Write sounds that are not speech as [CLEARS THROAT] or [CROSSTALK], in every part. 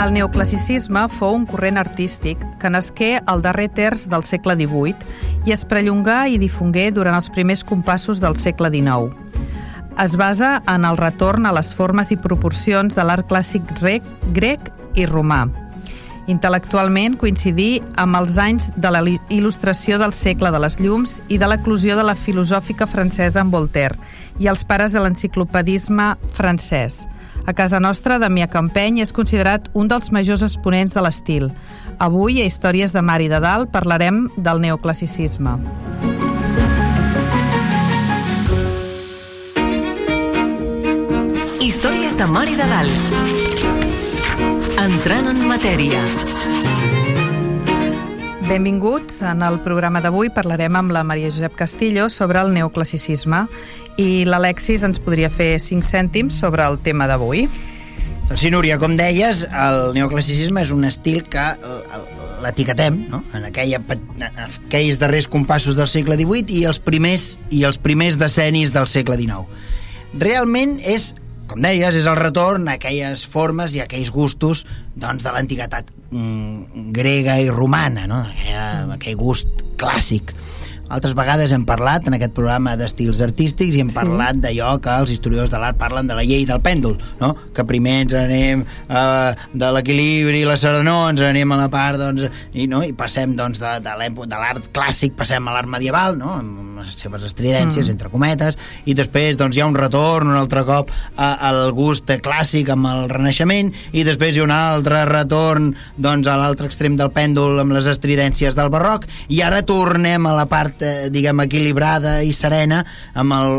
El neoclassicisme fou un corrent artístic que nasqué al darrer terç del segle XVIII i es prellongà i difongué durant els primers compassos del segle XIX. Es basa en el retorn a les formes i proporcions de l'art clàssic grec, grec i romà. Intel·lectualment coincidí amb els anys de la il·lustració del segle de les llums i de l'eclusió de la filosòfica francesa amb Voltaire i els pares de l'enciclopedisme francès. A casa nostra, Damià Campeny és considerat un dels majors exponents de l'estil. Avui, a Històries de Mar i de Dalt, parlarem del neoclassicisme. Històries de Mar i de Dalt. Entrant en matèria. Benvinguts. En el programa d'avui parlarem amb la Maria Josep Castillo sobre el neoclassicisme i l'Alexis ens podria fer 5 cèntims sobre el tema d'avui. Doncs sí, Núria, com deies, el neoclassicisme és un estil que l'etiquetem no? en aquella, aquells darrers compassos del segle XVIII i els primers i els primers decennis del segle XIX. Realment és com deies, és el retorn a aquelles formes i a aquells gustos doncs, de l'antiguitat mm, grega i romana, no? aquell, aquell gust clàssic. Altres vegades hem parlat en aquest programa d'estils artístics i hem sí. parlat d'allò que els historiadors de l'art parlen de la llei del pèndol, no? que primer ens anem eh, de l'equilibri i la serenor, ens anem a la part doncs, i, no? i passem doncs, de, de l'art clàssic, passem a l'art medieval, no? amb les seves estridències, mm. entre cometes, i després doncs, hi ha un retorn un altre cop a, al gust clàssic amb el Renaixement, i després hi ha un altre retorn doncs, a l'altre extrem del pèndol amb les estridències del barroc, i ara tornem a la part eh, diguem, equilibrada i serena amb el,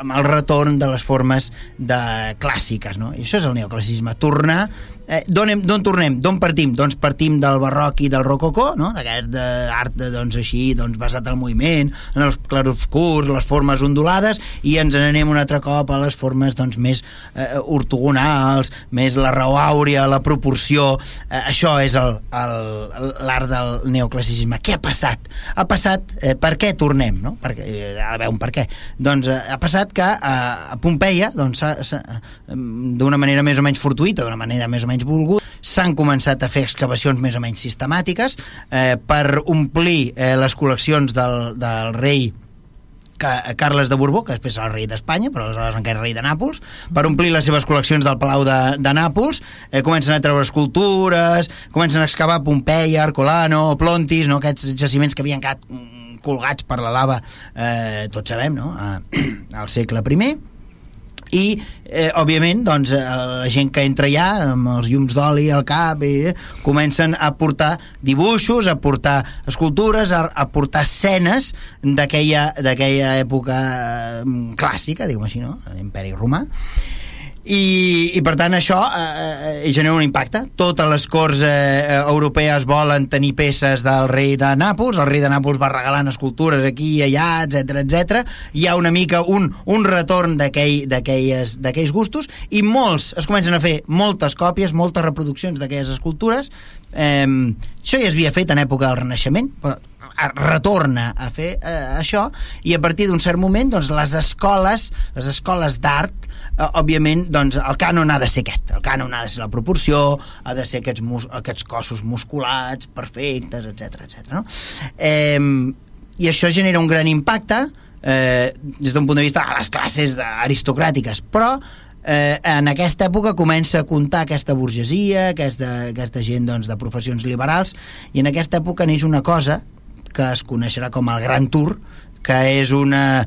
amb el retorn de les formes de clàssiques, no? I això és el neoclassicisme, tornar eh, d'on tornem? D'on partim? Doncs partim del barroc i del rococó, no? d'aquest art doncs, així, doncs, basat al moviment, en els clarobscurs, les formes ondulades, i ens n'anem un altre cop a les formes doncs, més eh, ortogonals, més la raó àurea, la proporció. Eh, això és l'art del neoclassicisme. Què ha passat? Ha passat, eh, per què tornem? No? Perquè, eh, ha d'haver un per què. Doncs eh, ha passat que eh, a Pompeia, doncs, d'una manera més o menys fortuïta, d'una manera més o menys menys volgut. S'han començat a fer excavacions més o menys sistemàtiques eh, per omplir eh, les col·leccions del, del rei Carles de Borbó, que després serà el rei d'Espanya, però aleshores encara rei de Nàpols, per omplir les seves col·leccions del Palau de, de Nàpols, eh, comencen a treure escultures, comencen a excavar Pompeia, Arcolano, Plontis, no? aquests jaciments que havien quedat mm, colgats per la lava, eh, tots sabem, no? [CLEARS THROAT] al segle I, i eh, òbviament doncs, eh, la gent que entra allà amb els llums d'oli al cap i, eh, comencen a portar dibuixos a portar escultures a, a portar escenes d'aquella època eh, clàssica diguem així, no? l'imperi romà i, i per tant això eh, eh, genera un impacte. Totes les corts eh, europees volen tenir peces del rei de Nàpols. El rei de Nàpols va regalant escultures aquí i allà, etc etc. hi ha una mica un, un retorn d'aquells gustos. I molts es comencen a fer moltes còpies moltes reproduccions d'aquelles escultures. Eh, això ja es havia fet en època del Renaixement però retorna a fer eh, això i a partir d'un cert moment doncs, les escoles les escoles d'art eh, òbviament doncs, el cànon ha de ser aquest el cànon ha de ser la proporció ha de ser aquests, mus aquests cossos musculats perfectes, etc etc. no? eh, i això genera un gran impacte eh, des d'un punt de vista de les classes aristocràtiques però eh, en aquesta època comença a comptar aquesta burgesia, aquesta, aquesta gent doncs, de professions liberals, i en aquesta època neix una cosa que es coneixerà com el Gran Tour, que és, una,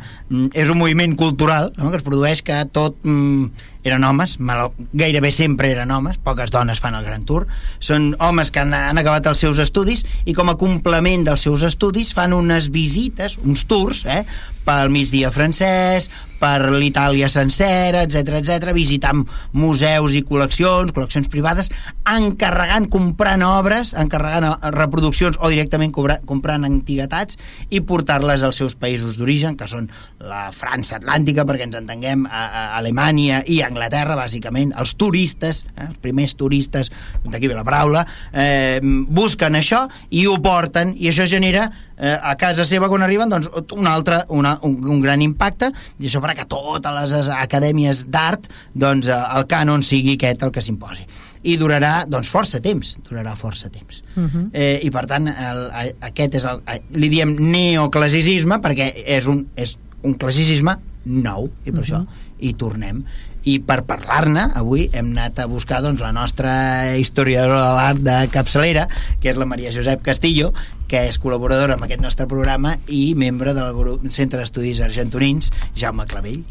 és un moviment cultural no? que es produeix que tot mm, eren homes, mal, gairebé sempre eren homes, poques dones fan el Gran Tour, són homes que han, han acabat els seus estudis i com a complement dels seus estudis fan unes visites, uns tours, eh, pel migdia francès, per l'Itàlia sencera, etc etc, visitant museus i col·leccions, col·leccions privades, encarregant, comprant obres, encarregant eh, reproduccions o directament comprant antiguitats i portar-les als seus països d'origen, que són la França Atlàntica, perquè ens entenguem, a, a Alemanya i Anglaterra, bàsicament, els turistes, eh, els primers turistes, d'aquí ve la paraula, eh, busquen això i ho porten, i això genera eh, a casa seva quan arriben doncs, un altre, una, un, un gran impacte i això farà que totes les acadèmies d'art doncs, eh, el cànon sigui aquest el que s'imposi i durarà doncs, força temps durarà força temps uh Mhm. -huh. eh, i per tant el, aquest és el, li diem neoclassicisme perquè és un, és un classicisme nou i per uh -huh. això hi tornem i per parlar-ne avui hem anat a buscar doncs, la nostra historiadora de l'art de capçalera que és la Maria Josep Castillo que és col·laboradora amb aquest nostre programa i membre del grup Centre d'Estudis Argentonins Jaume Clavell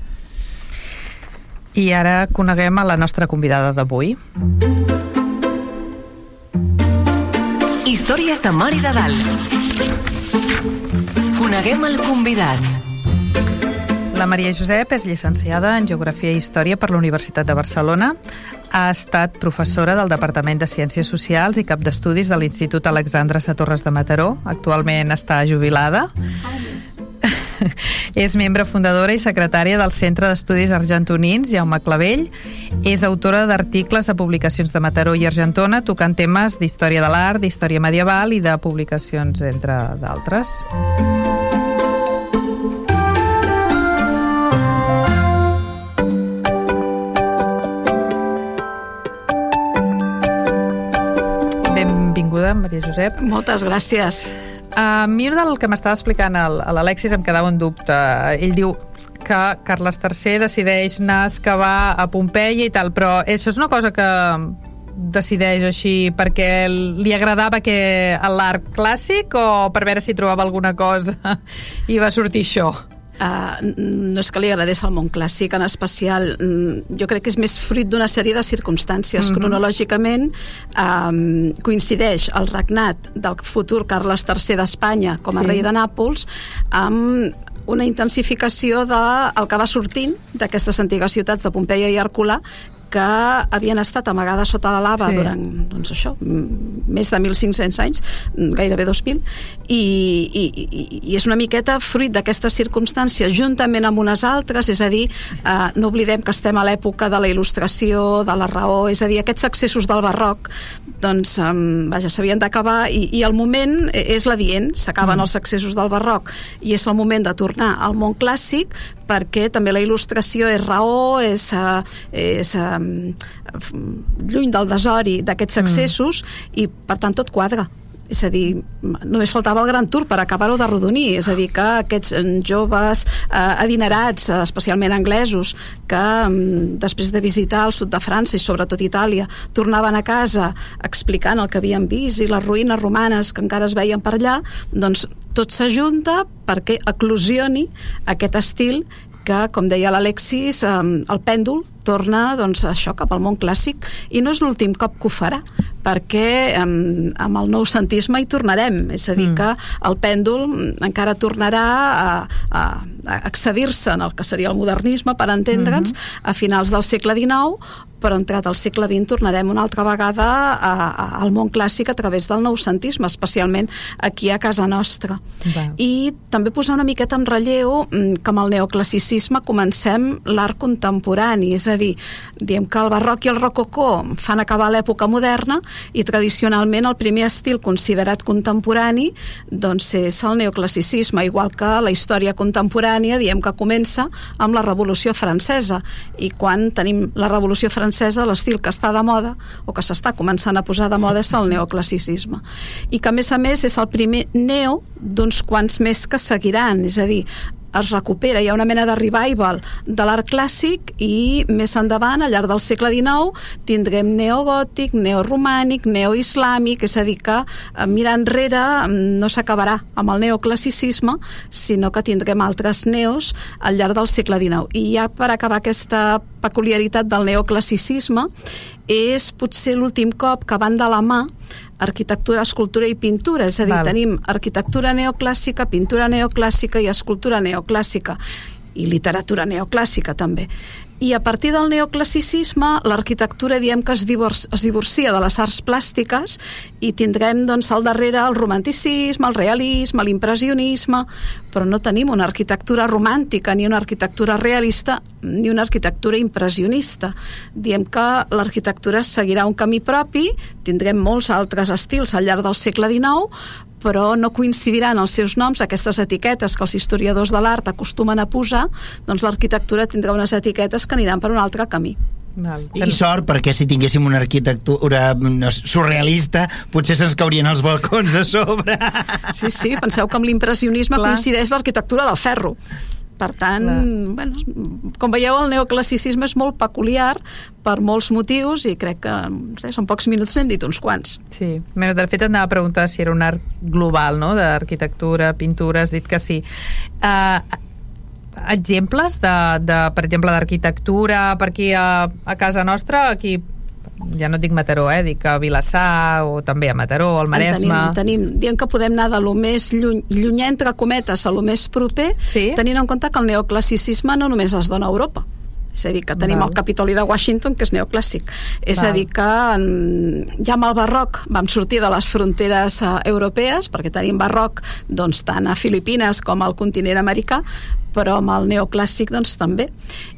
I ara coneguem a la nostra convidada d'avui. Històries de Mar i de Dalt. Coneguem el convidat. La Maria Josep és llicenciada en Geografia i Història per la Universitat de Barcelona. Ha estat professora del Departament de Ciències Socials i cap d'estudis de l'Institut Alexandre Satorres de Mataró. Actualment està jubilada. [LAUGHS] és membre fundadora i secretària del Centre d'Estudis Argentonins, Jaume Clavell. És autora d'articles a publicacions de Mataró i Argentona, tocant temes d'història de l'art, d'història medieval i de publicacions, entre d'altres. Benvinguda, Maria Josep. Moltes gràcies. A mi del que m'estava explicant l'Alexis em quedava un dubte. Ell diu que Carles III decideix anar a excavar a Pompeia i tal, però això és una cosa que decideix així perquè li agradava que l'art clàssic o per veure si trobava alguna cosa [LAUGHS] i va sortir això? Uh, no és que li agradés el món clàssic en especial, mm, jo crec que és més fruit d'una sèrie de circumstàncies. Mm -hmm. Cronològicament um, coincideix el regnat del futur Carles III d'Espanya com a Sí. rei de Nàpols amb una intensificació del de, que va sortint d'aquestes antigues ciutats de Pompeia i Hercula que havien estat amagades sota la lava Sí. durant doncs això, més de 1.500 anys, gairebé 2.000, i, i, i, i és una miqueta fruit d'aquestes circumstàncies, juntament amb unes altres, és a dir, eh, no oblidem que estem a l'època de la il·lustració, de la raó, és a dir, aquests accessos del barroc, doncs, eh, vaja, s'havien d'acabar, i, i el moment és l'adient, s'acaben mm. els accessos del barroc, i és el moment de tornar al món clàssic, perquè també la il·lustració és raó, és, uh, és uh, lluny del desori d'aquests accessos mm. i per tant tot quadra és a dir, només faltava el Gran Tour per acabar-ho de rodonir, és a dir que aquests eh, joves eh, adinerats eh, especialment anglesos que mm, després de visitar el sud de França i sobretot Itàlia tornaven a casa explicant el que havien vist i les ruïnes romanes que encara es veien per allà doncs tot s'ajunta perquè eclosioni aquest estil que, com deia l'Alexis, eh, el pèndol torna doncs, això cap al món clàssic i no és l'últim cop que ho farà perquè eh, amb el nou santisme hi tornarem, és a dir Mm. que el pèndol encara tornarà a, a, a excedir-se en el que seria el modernisme, per entendre'ns, a finals del segle XIX però entrat al segle XX tornarem una altra vegada a, a, al món clàssic a través del nou santisme, especialment aquí a casa nostra. Va. I també posar una miqueta en relleu mm, que amb el neoclassicisme comencem l'art contemporani, és a dir, diem que el barroc i el rococó fan acabar l'època moderna i tradicionalment el primer estil considerat contemporani doncs és el neoclassicisme, igual que la història contemporània diem que comença amb la Revolució Francesa. I quan tenim la Revolució Francesa l'estil que està de moda o que s'està començant a posar de moda és el neoclassicisme. I que a més a més és el primer neo d'uns quants més que seguiran, és a dir, es recupera, hi ha una mena de revival de l'art clàssic i més endavant, al llarg del segle XIX, tindrem neogòtic, neoromànic, neoislàmic, és a dir que eh, mirar enrere mm, no s'acabarà amb el neoclassicisme, sinó que tindrem altres neos al llarg del segle XIX. I ja per acabar aquesta peculiaritat del neoclassicisme, és potser l'últim cop que van de la mà arquitectura, escultura i pintura, és a dir, Val. tenim arquitectura neoclàssica, pintura neoclàssica i escultura neoclàssica i literatura neoclàssica també. I a partir del neoclassicisme, l'arquitectura diem que es, divorcia, es divorcia de les arts plàstiques i tindrem doncs, al darrere el romanticisme, el realisme, l'impressionisme, però no tenim una arquitectura romàntica, ni una arquitectura realista, ni una arquitectura impressionista. Diem que l'arquitectura seguirà un camí propi, tindrem molts altres estils al llarg del segle XIX, però no coincidiran els seus noms, aquestes etiquetes que els historiadors de l'art acostumen a posar, doncs l'arquitectura tindrà unes etiquetes que aniran per un altre camí. Val. I sort, perquè si tinguéssim una arquitectura no, surrealista, potser se'ns caurien els balcons a sobre. Sí, sí, penseu que amb l'impressionisme coincideix l'arquitectura del ferro. Per tant, Clar. bueno, com veieu, el neoclassicisme és molt peculiar per molts motius i crec que res, en pocs minuts n'hem dit uns quants. Sí, Bé, de fet et anava a preguntar si era un art global, no?, d'arquitectura, pintura, has dit que sí. Uh, exemples de, de per exemple, d'arquitectura per aquí a, a casa nostra, aquí ja no dic Mataró, eh? dic a Vilassar o també a Mataró, al Maresme En tenim, tenim, diem que podem anar de lo més lluny, lluny entre cometes a lo més proper, Sí. tenint en compte que el neoclassicisme no només es dona a Europa, és a dir, que tenim Val. el Capitoli de Washington, que és neoclàssic. És Val. a dir, que en, ja amb el barroc vam sortir de les fronteres uh, europees, perquè tenim barroc doncs, tant a Filipines com al continent americà, però amb el neoclàssic doncs, també.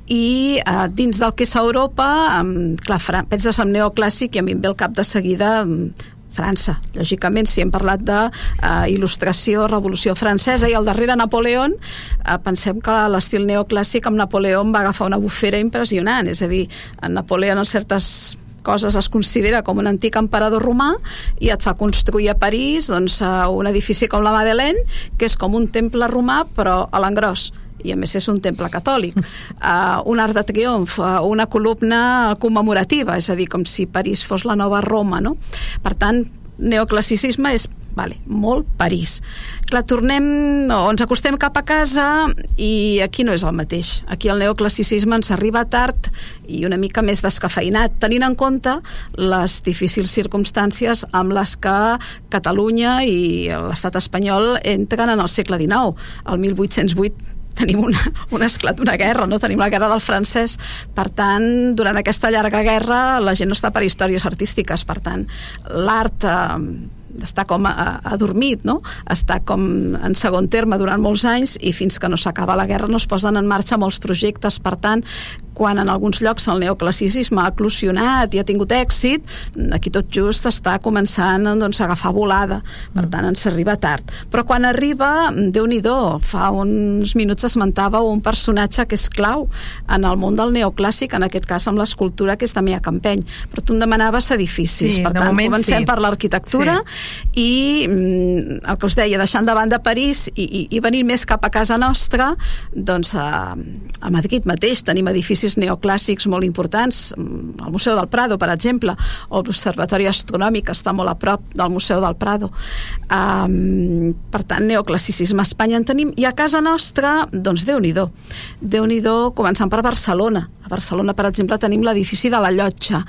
I uh, dins del que és Europa, um, clar, penses en neoclàssic i a mi em ve el cap de seguida um, França. Lògicament, si hem parlat de il·lustració, revolució francesa i al darrere Napoleón, uh, pensem que l'estil neoclàssic amb Napoleón va agafar una bufera impressionant, és a dir, en Napoleón en certes coses es considera com un antic emperador romà i et fa construir a París doncs, eh, un edifici com la Madeleine, que és com un temple romà però a l'engròs i a més és un temple catòlic uh, un art de triomf, uh, una columna commemorativa, és a dir, com si París fos la nova Roma, no? Per tant, neoclassicisme és vale, molt París. Clar, tornem, o ens acostem cap a casa i aquí no és el mateix. Aquí el neoclassicisme ens arriba tard i una mica més descafeinat, tenint en compte les difícils circumstàncies amb les que Catalunya i l'estat espanyol entren en el segle XIX. El 1808 tenim una, un esclat d'una guerra, no? tenim la guerra del francès, per tant, durant aquesta llarga guerra la gent no està per històries artístiques, per tant, l'art eh, està com a- adormit, no? està com en segon terme durant molts anys i fins que no s'acaba la guerra no es posen en marxa molts projectes, per tant, quan en alguns llocs el neoclassicisme ha eclosionat i ha tingut èxit, aquí tot just està començant doncs, a agafar volada, per tant ens arriba tard. Però quan arriba, déu nhi fa uns minuts esmentava un personatge que és clau en el món del neoclàssic, en aquest cas amb l'escultura, que és Damià Campeny. Però tu em demanaves edificis, Sí, per tant, moment comencem sí. per l'arquitectura i mm, el que us deia, deixant de banda París i, i, i venint més cap a casa nostra, doncs a, a Madrid mateix tenim edificis neoclàssics molt importants, mm, el Museu del Prado, per exemple, o l'Observatori Astronòmic, que està molt a prop del Museu del Prado. Um, per tant, neoclassicisme a Espanya en tenim, i a casa nostra, doncs Déu-n'hi-do. Déu-n'hi-do, començant per Barcelona. A Barcelona, per exemple, tenim l'edifici de la Llotja,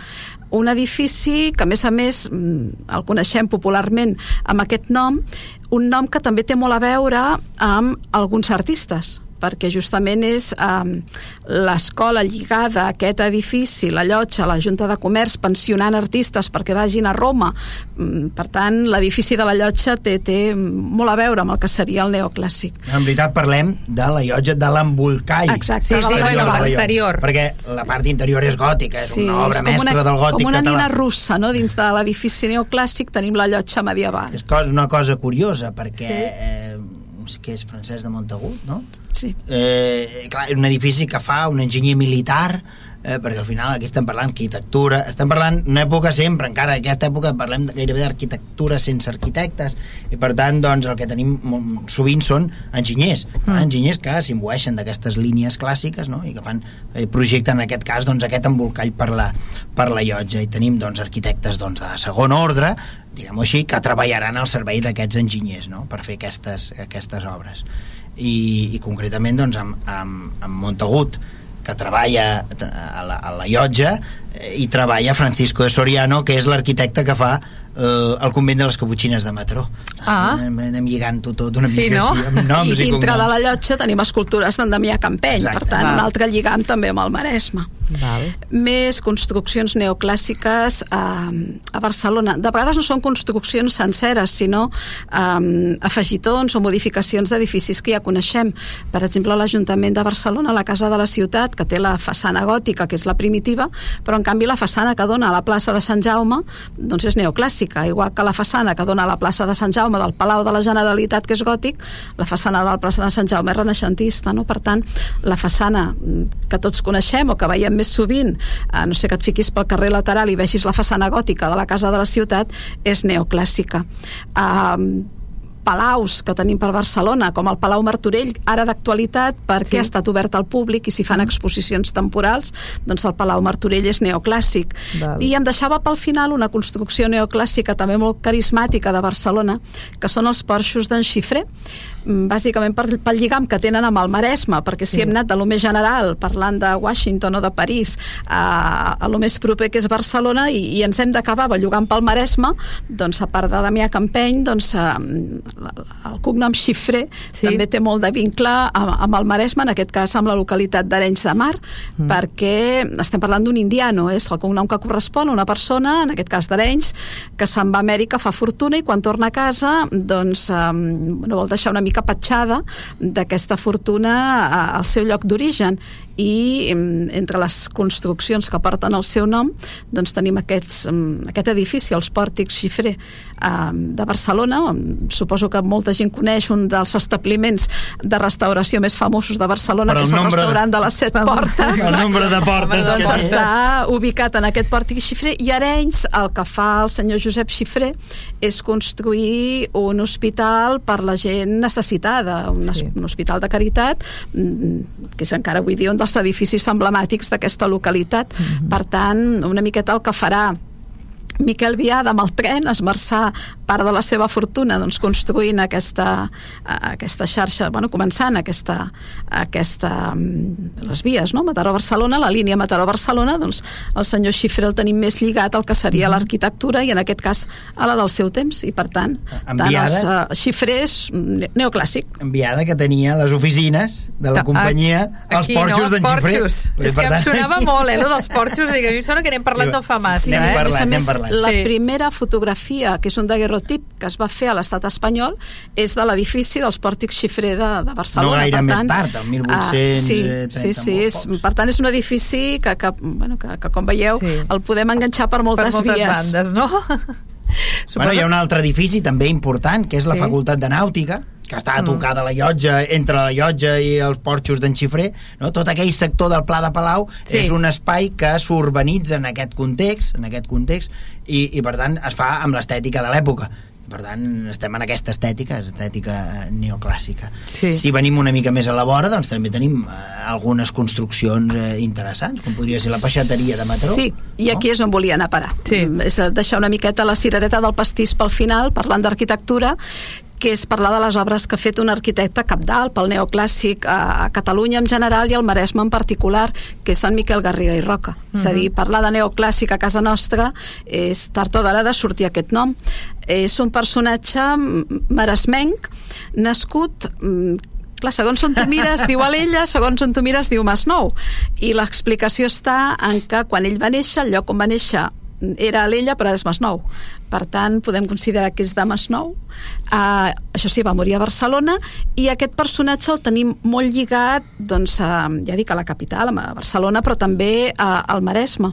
un edifici que a més a més mm, el coneixem popularment amb aquest nom, un nom que també té molt a veure amb alguns artistes perquè justament és eh, l'escola lligada a aquest edifici, la llotja, la Junta de Comerç, pensionant artistes perquè vagin a Roma. Mm, Per tant, l'edifici de la llotja té, té molt a veure amb el que seria el neoclàssic. En veritat parlem de la llotja de l'embolcall. Exacte. Sí, sí, de la l'exterior. Perquè la part interior és gòtica, és una obra com mestra una, del gòtic com una català. nina russa, no? Dins de l'edifici neoclàssic tenim la llotja medieval. És cosa, una cosa curiosa, perquè sí. eh, que és Francesc de Montagut, no? Sí. Eh, clar, és un edifici que fa un enginyer militar eh, perquè al final aquí estem parlant d'arquitectura, estem parlant d'una època sempre, encara en aquesta època parlem gairebé d'arquitectura sense arquitectes, i per tant, doncs, el que tenim sovint són enginyers, mm. enginyers que s'imbueixen d'aquestes línies clàssiques, no?, i que fan, eh, projecten en aquest cas, doncs, aquest embolcall per la, per la llotja, i tenim, doncs, arquitectes, doncs, de segon ordre, diguem-ho així, que treballaran al servei d'aquests enginyers no? per fer aquestes, aquestes obres i, i concretament doncs, amb, amb, amb Montagut que treballa a la, a la llotja eh, i treballa Francisco de Soriano que és l'arquitecte que fa eh, el convent de les Caputxines de Matró ah. anem, anem lligant-ho tot una sí, mica no? així, amb noms I i, dintre de la llotja tenim escultures d'en Damià Campeny, Exacte. per tant, Val. un altre lligam també amb el Maresme. Val. Més construccions neoclàssiques a, a Barcelona. De vegades no són construccions senceres, sinó um, afegitons o modificacions d'edificis que ja coneixem. Per exemple, l'Ajuntament de Barcelona, la Casa de la Ciutat, que té la façana gòtica, que és la primitiva, però en canvi la façana que dona a la plaça de Sant Jaume doncs és neoclàssica, igual que la façana que dona a la plaça de Sant Jaume del Palau de la Generalitat, que és gòtic, la façana de la plaça de Sant Jaume és renaixentista, no? Per tant, la façana mm, que tots coneixem o que veiem més sovint, a no sé que et fiquis pel carrer lateral i vegis la façana gòtica de la casa de la ciutat, és neoclàssica. Uh, palaus que tenim per Barcelona, com el Palau Martorell, ara d'actualitat perquè Sí. ha estat obert al públic i s'hi fan exposicions temporals, doncs el Palau Martorell és neoclàssic. Val. I em deixava pel final una construcció neoclàssica també molt carismàtica de Barcelona, que són els porxos d'en Xifré, Mm, bàsicament per, pel lligam que tenen amb el Maresme, perquè si Sí. hem anat de lo més general, parlant de Washington o de París, a, a lo més proper que és Barcelona, i, i ens hem d'acabar bellugant pel Maresme, doncs a part de Damià Campeny, doncs eh, el cognom Xifré Sí. també té molt de vincle amb, amb el Maresme, en aquest cas amb la localitat d'Arenys de Mar, mm. perquè estem parlant d'un indiano, és el cognom que correspon a una persona, en aquest cas d'Arenys, que se'n va a Amèrica, fa fortuna i quan torna a casa doncs eh, no vol deixar una mica petjada d'aquesta fortuna al seu lloc d'origen i entre les construccions que porten el seu nom doncs tenim aquests, aquest edifici, els pòrtics Xifré de Barcelona, suposo que molta gent coneix un dels establiments de restauració més famosos de Barcelona, que és el nombre de- restaurant de les set portes el nombre de portes que doncs té. està ubicat en aquest pòrtic xifrer i Arenys el que fa el senyor Josep Xifré és construir un hospital per la gent necessitada, un, Sí. sí. un hospital de caritat mm, que és encara avui dia un dels edificis emblemàtics d'aquesta localitat. Mm -hmm. Per tant, una miqueta el que farà Miquel Viada amb el tren esmerçar part de la seva fortuna doncs, construint aquesta, eh, aquesta xarxa, bueno, començant aquesta, aquesta, mm, les vies, no? Mataró-Barcelona, la línia Mataró-Barcelona, doncs el senyor Xifré el tenim més lligat al que seria l'arquitectura i en aquest cas a la del seu temps i per tant, tant els Enviada. uh, xifrers mm, neoclàssic. enviada que tenia les oficines de la companyia Aquí, porxos no, d'en els Xifré. És que em tant, sonava aquí- molt, eh, lo dels porxos. Dic, a mi em sona que anem parlant Diu, d'ofamàcia, anem eh? parlant, a més la Sí. primera fotografia, que és un daguerrotip que es va fer a l'estat espanyol, és de l'edifici dels pòrtics xifrer de, de Barcelona. No gaire per més tant, tard, el ah, 1830 sí, sí, sí, molt és, pocs. per tant és un edifici que, que, bueno, que, que com veieu Sí. el podem enganxar per moltes, per moltes vies. bandes, no? [LAUGHS] Bueno, hi ha un altre edifici també important, que és la Sí. Facultat de Nàutica, que està a tocar de la llotja, entre la llotja i els porxos d'en Xifré, no? tot aquell sector del Pla de Palau Sí. és un espai que s'urbanitza en aquest context, en aquest context i, i per tant es fa amb l'estètica de l'època per tant estem en aquesta estètica estètica neoclàssica Sí. si venim una mica més a la vora doncs també tenim eh, algunes construccions eh, interessants com podria ser la peixateria de Mataró Sí, i aquí és on volia anar a parar. Sí. És deixar una miqueta la cirereta del pastís pel final, parlant d'arquitectura, que és parlar de les obres que ha fet un arquitecte capdalt pel neoclàssic a, a Catalunya en general i al Maresme en particular, que és Sant Miquel Garriga i Roca. És a dir, parlar de neoclàssic a casa nostra és tard o d'ara de sortir aquest nom. És un personatge maresmenc nascut Clar, segons on tu mires diu Alella, segons on tu mires diu Masnou. I l'explicació està en que quan ell va néixer, el lloc on va néixer era Alella, però ara és Masnou. Per tant, podem considerar que és de Masnou. Uh, això sí, va morir a Barcelona i aquest personatge el tenim molt lligat, doncs, uh, ja dic, a la capital, a Barcelona, però també uh, al Maresme,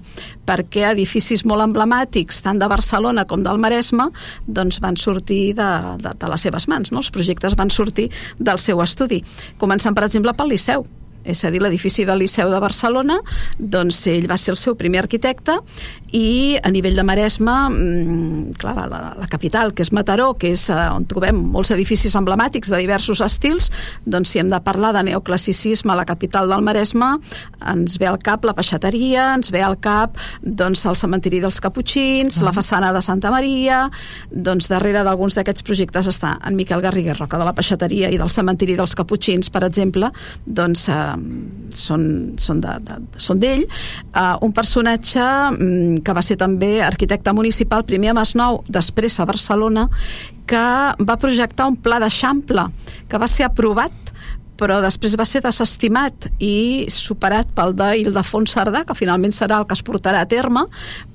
perquè edificis molt emblemàtics, tant de Barcelona com del Maresme, doncs van sortir de, de, de les seves mans, no? Els projectes van sortir del seu estudi. Començant, per exemple, pel Liceu. És a dir, l'edifici del Liceu de Barcelona, doncs ell va ser el seu primer arquitecte i a nivell de Maresme, mm, clar, la, la capital, que és Mataró, que és eh, on trobem molts edificis emblemàtics de diversos estils, doncs si hem de parlar de neoclassicisme a la capital del Maresme, ens ve al cap la peixateria, ens ve al cap doncs, el cementiri dels Caputxins, -huh. la façana de Santa Maria, doncs darrere d'alguns d'aquests projectes està en Miquel Garriguer Roca de la peixateria i del cementiri dels Caputxins, per exemple, doncs eh, són, són de, de, són uh, un personatge um, que va ser també arquitecte municipal, primer a Masnou, després a Barcelona, que va projectar un pla d'eixample que va ser aprovat però després va ser desestimat i superat pel d'Ildefons Cerdà, que finalment serà el que es portarà a terme.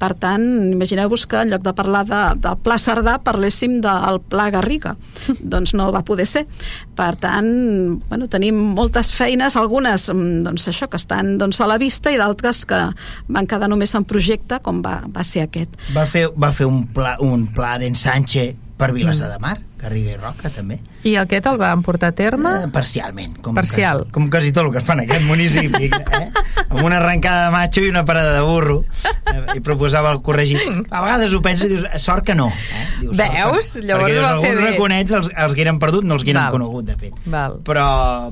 Per tant, imagineu-vos que en lloc de parlar de, del Pla Cerdà parléssim del Pla Garriga. [LAUGHS] doncs no va poder ser. Per tant, bueno, tenim moltes feines, algunes mm, doncs això que estan doncs, a la vista i d'altres que van quedar només en projecte, com va, va ser aquest. Va fer, va fer un pla, un pla d'ensanche per Vilassar de Mar, Garriga i Roca, també. I aquest el van portar a terme? Eh, parcialment. Com Parcial. Quasi, com quasi tot el que fan en aquest municipi. [LAUGHS] eh? Amb una arrencada de matxo i una parada de burro. Eh? I proposava el corregir. A vegades ho pensa i dius, sort que no. Eh? Dius, Veus? Que... Llavors Perquè va fer alguns bé. raconets els, els que eren perdut no els que eren Val. conegut, de fet. Val. Però,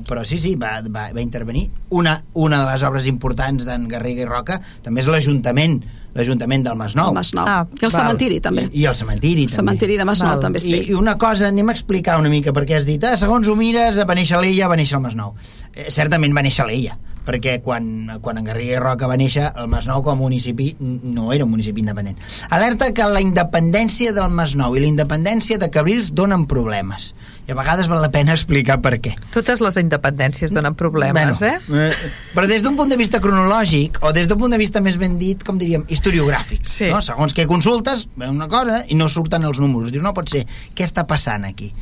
però sí, sí, va, va, va intervenir. Una, una de les obres importants d'en Garriga i Roca també és l'Ajuntament l'Ajuntament del Masnou. El Masnou. Ah, I el val. cementiri, també. I, I el cementiri, El cementiri de Masnou Val. també es I. I una cosa, anem a explicar una mica, perquè has dit, ah, segons ho mires, va néixer l'Ella, va néixer el Masnou. Eh, certament va néixer l'Ella, perquè quan, quan en Garriga i Roca va néixer, el Masnou com a municipi no era un municipi independent. Alerta que la independència del Masnou i la independència de Cabrils donen problemes. I a vegades val la pena explicar per què. Totes les independències donen problemes, eh? eh? Però des d'un punt de vista cronològic, o des d'un punt de vista més ben dit, com diríem, historiogràfic, Sí. no? segons què consultes, ve una cosa i no surten els números. Dius, no pot ser, què està passant aquí?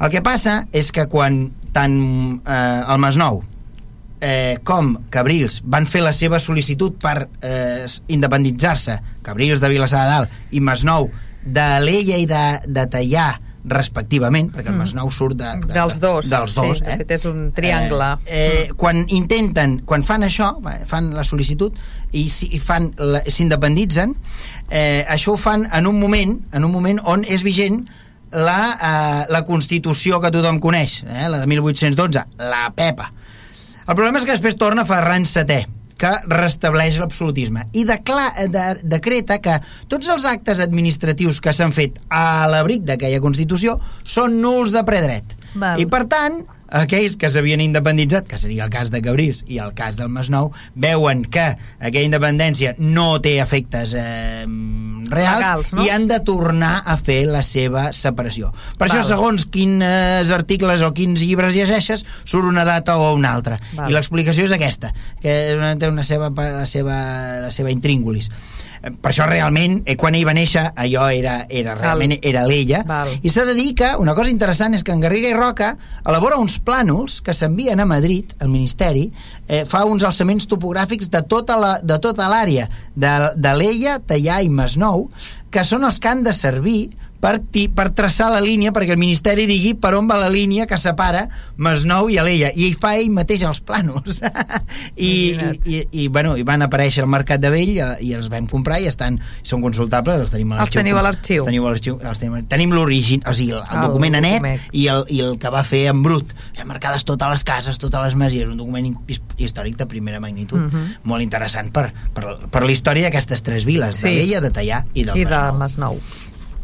El que passa és que quan tant eh, el Masnou eh, com Cabrils van fer la seva sol·licitud per eh, independitzar-se, Cabrils de Vilassar de Dalt i Masnou de l'Ella i de, de Tallà respectivament, perquè el Masnou surt de, de, Dels dos, dels dos sí, de eh? fet és un triangle. Eh, eh, quan intenten, quan fan això, fan la sol·licitud i, s'independitzen, eh, això ho fan en un moment, en un moment on és vigent la, eh, la Constitució que tothom coneix, eh, la de 1812, la PEPA. El problema és que després torna Ferran VII, que restableix l'absolutisme i decla, de, decreta que tots els actes administratius que s'han fet a l'abric d'aquella Constitució són nuls de predret. Val. I per tant, aquells que s'havien independitzat, que seria el cas de Cabrils i el cas del Masnou, veuen que aquella independència no té efectes eh, reals Legals, no? i han de tornar a fer la seva separació. Per Val. això, segons quins articles o quins llibres llegeixes, surt una data o una altra. Val. I l'explicació és aquesta, que té una seva, la seva, la seva intríngulis. Eh, Per això realment, eh, quan ell va néixer, allò era, era realment era l'ella. Val. I s'ha de dir que una cosa interessant és que en Garriga i Roca elabora uns plànols que s'envien a Madrid, al Ministeri, eh, fa uns alçaments topogràfics de tota la- de tota l'àrea de, de l'Ella, Tallà i Masnou, que són els que han de servir per, ti, per traçar la línia perquè el Ministeri digui per on va la línia que separa Masnou i Alella i ell fa ell mateix els plànols [LAUGHS] I, i, i, i, bueno, i van aparèixer al Mercat de Vell eh, i els vam comprar i estan, són consultables els tenim a l'arxiu. els teniu a l'arxiu tenim, tenim l'origen, o sigui, el, el El document a net i el, i el que va fer en brut marcades totes les cases, totes les masies un document his- històric de primera magnitud Mhm. molt interessant per, per, per la història d'aquestes tres viles, Sí. de l'Ella, de Tallà i del I de Masnou Masnou.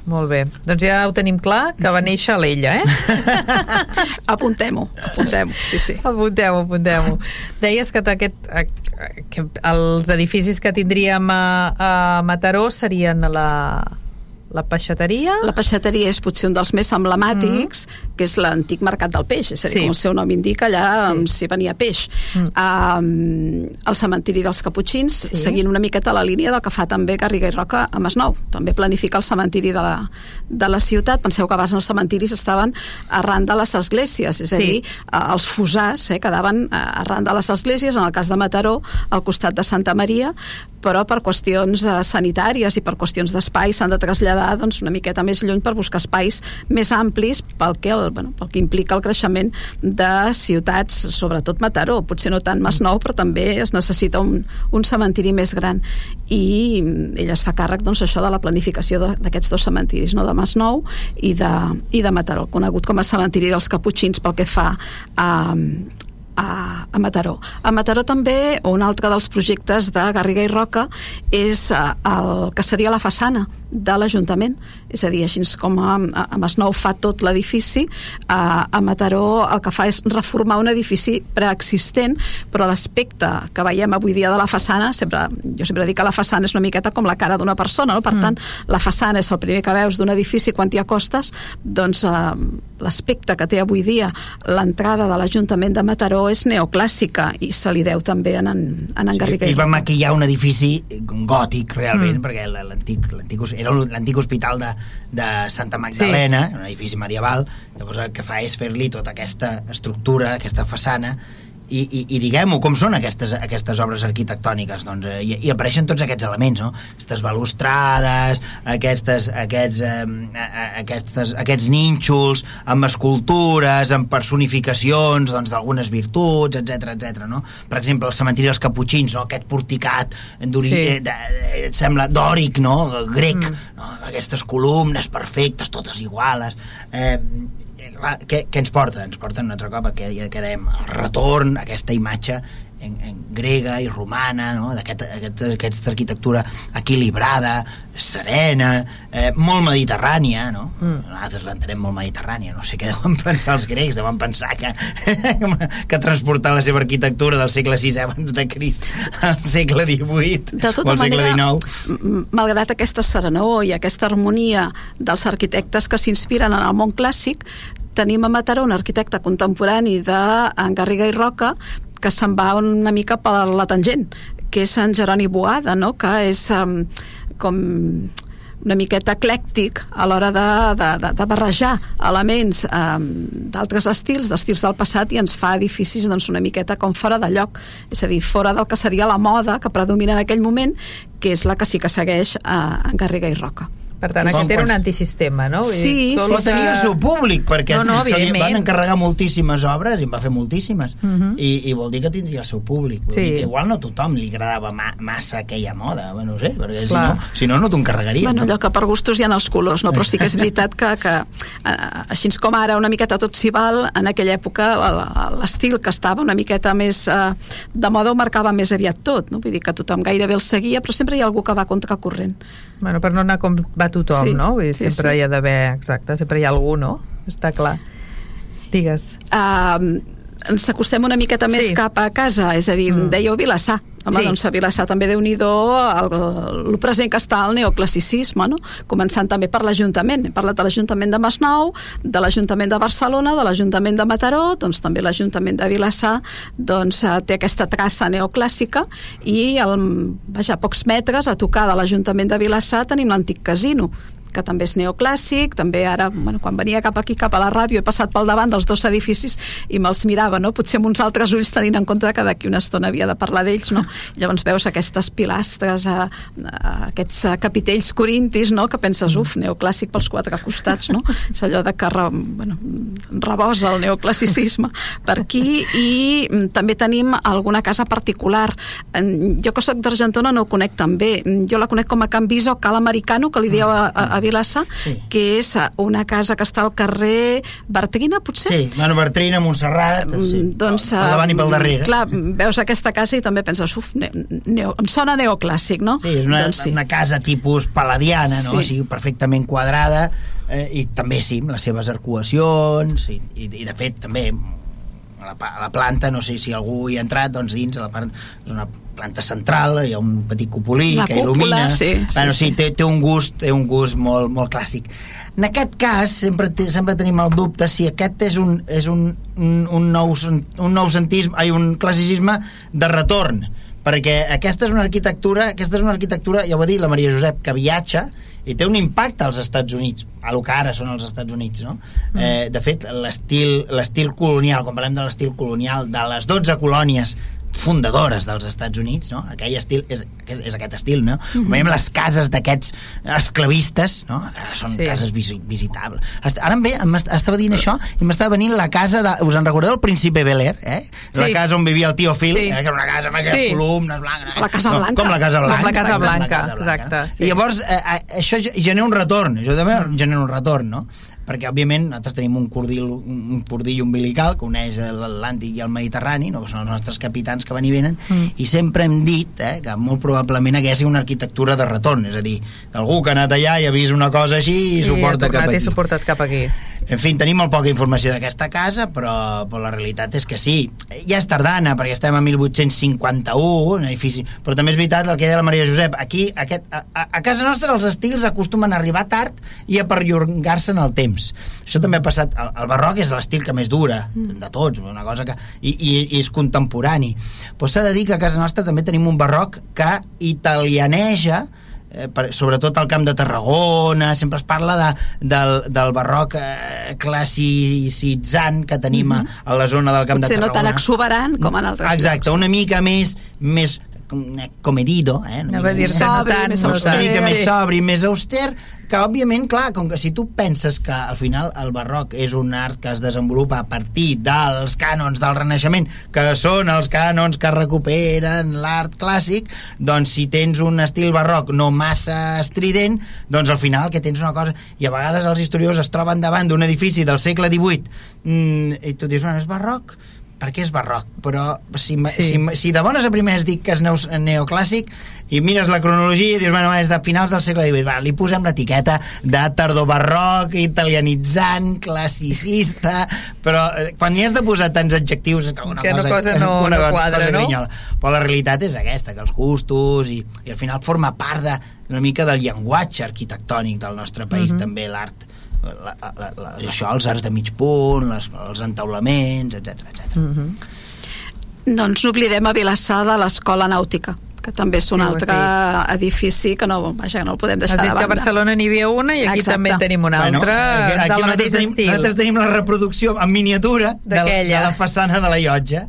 Molt bé. Doncs ja ho tenim clar, que va néixer a l'ella, eh? [LAUGHS] Apuntem-ho, apuntem-ho, sí, sí. Apuntem-ho, apuntem-ho. Deies que, aquest, que els edificis que tindríem a, a Mataró serien la, la peixateria... La peixateria és potser un dels més emblemàtics, mm. Que és l'antic mercat del peix, és a dir, Sí. com el seu nom indica, allà Sí. s'hi venia peix. Mm. Um, el cementiri dels Caputxins, Sí. seguint una miqueta la línia del que fa també Garriga i Roca a Masnou. També planifica el cementiri de la, de la ciutat. Penseu que abans els cementiris estaven arran de les esglésies, és a Sí. dir, els fusars eh, quedaven eh, arran de les esglésies, en el cas de Mataró, al costat de Santa Maria, però per qüestions eh, sanitàries i per qüestions d'espai s'han de traslladar doncs, una miqueta més lluny per buscar espais més amplis pel que, el, bueno, pel que implica el creixement de ciutats, sobretot Mataró, potser no tant Masnou, però també es necessita un, un cementiri més gran i ella es fa càrrec doncs, això de la planificació d'aquests dos cementiris, no? de Masnou i de, i de Mataró, conegut com a cementiri dels Caputxins pel que fa a, a, a Mataró. A Mataró també un altre dels projectes de Garriga i Roca és eh, el que seria la façana de l'Ajuntament, és a dir, així com a, a Masnou fa tot l'edifici, a, a Mataró el que fa és reformar un edifici preexistent, però l'aspecte que veiem avui dia de la façana, sempre, jo sempre dic que la façana és una miqueta com la cara d'una persona, no? per mm. tant, la façana és el primer que veus d'un edifici quan t'hi acostes, doncs eh, l'aspecte que té avui dia l'entrada de l'Ajuntament de Mataró és neoclàssica i se li deu també en en, en, sí, i va maquillar un edifici gòtic realment, mm. perquè l'antic era l'antic hospital de, de Santa Magdalena, sí. un edifici medieval, llavors el que fa és fer-li tota aquesta estructura, aquesta façana, i, i, i diguem-ho, com són aquestes, aquestes obres arquitectòniques doncs, eh, i, i apareixen tots aquests elements no? aquestes balustrades aquestes, aquests, eh, aquestes, aquests nínxols amb escultures, amb personificacions doncs, d'algunes virtuts, etc etc. no? per exemple, el cementiri dels Caputxins no? aquest porticat sí. eh, de, eh, sembla dòric, no? grec mm. no? aquestes columnes perfectes, totes iguales eh, què, què ens porta? Ens porta un altre cop que ja quedem el retorn, aquesta imatge en, en grega i romana, no? d'aquesta aquest, aquest arquitectura equilibrada, serena, eh, molt mediterrània, no? Mm. Nosaltres l'entenem molt mediterrània, no sé què deuen [LAUGHS] pensar els grecs, deuen pensar que, [LAUGHS] que transportar la seva arquitectura del segle VI abans de Crist al segle XVIII de tota o al segle manera, XIX. Malgrat aquesta serenor i aquesta harmonia dels arquitectes que s'inspiren en el món clàssic, tenim a Mataró un arquitecte contemporani de Garriga i Roca que se'n va una mica per la tangent, que és en Jeroni Boada, no? que és um, com una miqueta eclèctic a l'hora de, de, de, de barrejar elements um, d'altres estils, d'estils del passat i ens fa edificis doncs, una miqueta com fora de lloc, és a dir, fora del que seria la moda que predomina en aquell moment, que és la que sí que segueix uh, en Garriga i Roca. Per tant, aquest era un antisistema, no? Vull sí, dir, tot sí, sí. tenia el seu públic, perquè no, no, se li van encarregar moltíssimes obres, i en va fer moltíssimes, uh mhm. -huh. i, i vol dir que tindria el seu públic. Vull sí. dir que igual no a tothom li agradava ma massa aquella moda, bueno, no sé, perquè si no, si no, no t'ho encarregaria. Bueno, no? allò que per gustos hi ha els colors, no? però sí que és veritat que, que eh, així com ara una miqueta tot s'hi val, en aquella època l'estil que estava una miqueta més eh, de moda ho marcava més aviat tot, no? vull dir que tothom gairebé el seguia, però sempre hi ha algú que va contracorrent. Bueno, per no anar com va tothom, sí, no? Vull dir, sí, sempre sí. hi ha d'haver, exacte, sempre hi ha algú, no? Està clar. Digues. Uh, ens acostem una miqueta més sí. cap a casa, és a dir, mm. dèieu Vilassar. Home, sí. doncs a Vilassar també déu nhi el, el present que està el neoclassicisme, no? Començant també per l'Ajuntament. He parlat de l'Ajuntament de Masnou, de l'Ajuntament de Barcelona, de l'Ajuntament de Mataró, doncs també l'Ajuntament de Vilassar doncs, eh, té aquesta traça neoclàssica i al, vaja, a pocs metres a tocar de l'Ajuntament de Vilassar tenim l'antic casino que també és neoclàssic, també ara, bueno, quan venia cap aquí, cap a la ràdio, he passat pel davant dels dos edificis i me'ls mirava, no? Potser amb uns altres ulls tenint en compte que d'aquí una estona havia de parlar d'ells, no? [LAUGHS] Llavors veus aquestes pilastres, a, a aquests a capitells corintis, no? Que penses, uf, neoclàssic pels quatre costats, no? És allò de que re, bueno, rebosa el neoclassicisme per aquí i mm, també tenim alguna casa particular. Jo que sóc d'Argentona no ho conec tan bé. Jo la conec com a Can Viso, Cal Americano, que li dieu a, a, a Vilassa, sí. que és una casa que està al carrer Bertrina, potser? Sí, bueno, Bertrina, Montserrat, mm, sí. doncs, pel davant i pel darrere. Clar, veus aquesta casa i també penses, uf, ne, neo, em sona neoclàssic, no? Sí, és una, doncs, sí. una casa tipus paladiana, no? Sí. O sigui, perfectament quadrada, eh, i també, sí, les seves arcuacions, i, i, i de fet, també a la, a la planta, no sé si algú hi ha entrat, doncs dins, a la part, és una planta central, hi ha un petit cupolí la que il·lumina. Sí, bueno, sí, sí, sí. Té, té un gust, té un gust molt, molt clàssic. En aquest cas, sempre, sempre tenim el dubte si aquest és un, és un, un, un, nou, un nou sentisme, ai, un classicisme de retorn, perquè aquesta és una arquitectura, aquesta és una arquitectura, ja ho ha dit la Maria Josep, que viatja, i té un impacte als Estats Units a lo que ara són els Estats Units no? Mm. Eh, de fet l'estil colonial quan parlem de l'estil colonial de les 12 colònies fundadores dels Estats Units, no? Aquell estil és, és, aquest estil, no? Mm -hmm. Veiem les cases d'aquests esclavistes, no? Ara són Sí. cases visi visitables. Ara em ve, em est- estava dient això i m'estava venint la casa de... Us en recordeu el príncipe Bel Air, eh? La Sí. casa on vivia el tio Phil, Sí. eh? que era una casa amb aquestes Sí. columnes blanques. La Casa com, Blanca. Com la Casa Com Blanca. la Casa exacte, Blanca, no? exacte, sí. I llavors, eh, eh, això ge- genera un retorn, això també genera un retorn, no? Perquè òbviament nosaltres tenim un cordill, un cordill umbilical que uneix l'Atlàntic i el Mediterrani no? que són els nostres capitans que van i venen mm. i sempre hem dit eh, que molt probablement hagués una arquitectura de retorn és a dir, algú que ha anat allà i ha vist una cosa així i, suporta ha cap tornat i aquí suportat cap aquí. en fi, tenim molt poca informació d'aquesta casa, però, però la realitat és que sí. Ja és tardana, perquè estem a 1851, un edifici... Però també és veritat el que deia la Maria Josep. Aquí, aquest, a, a casa nostra, els estils acostumen a arribar tard i a perllongar-se en el temps. Això també ha passat... El, el barroc és l'estil que més dura de tots, una cosa que... I, i, i és contemporani. Però s'ha de dir que a casa nostra també tenim un barroc que italianeja eh, per, sobretot al camp de Tarragona sempre es parla de, del, del barroc eh, classicitzant que tenim a, a la zona del camp Potser de no tan Tarragona exuberant com en altres exacte, llocs. una mica més més comedido eh? una dir-te més- no Sobri, tant, més no auster. mica més sobri, més auster, que òbviament, clar, com que si tu penses que al final el barroc és un art que es desenvolupa a partir dels cànons del Renaixement, que són els cànons que recuperen l'art clàssic, doncs si tens un estil barroc no massa estrident, doncs al final que tens una cosa... I a vegades els historiadors es troben davant d'un edifici del segle XVIII mm, i tu dius, bueno, és barroc? Perquè és barroc, però si, Sí. si, si de bones a primeres dic que és neo, neoclàssic i mires la cronologia i dius, bueno, és de finals del segle XVIII, va, li posem l'etiqueta de tardobarroc, italianitzant, classicista, però eh, quan hi has de posar tants adjectius que una Que una cosa, cosa no- [LAUGHS] no quadra, no? grinyola. Però la realitat és aquesta, que els gustos i, i al final forma part de, una mica del llenguatge arquitectònic del nostre país, Mhm. també l'art la, la, la, la, això, els arts de mig punt, les, els entaulaments, etc etc. Mm -hmm. Doncs no oblidem a Vilassar de l'Escola Nàutica que també és un Sí, altre edifici que no, vaja, no el podem deixar Has dit de que a banda. Barcelona n'hi havia una i aquí Exacte. també en tenim una altra aquí, aquí del mateix tenim, estil. Nosaltres tenim la reproducció en miniatura de, la- de la façana de la llotja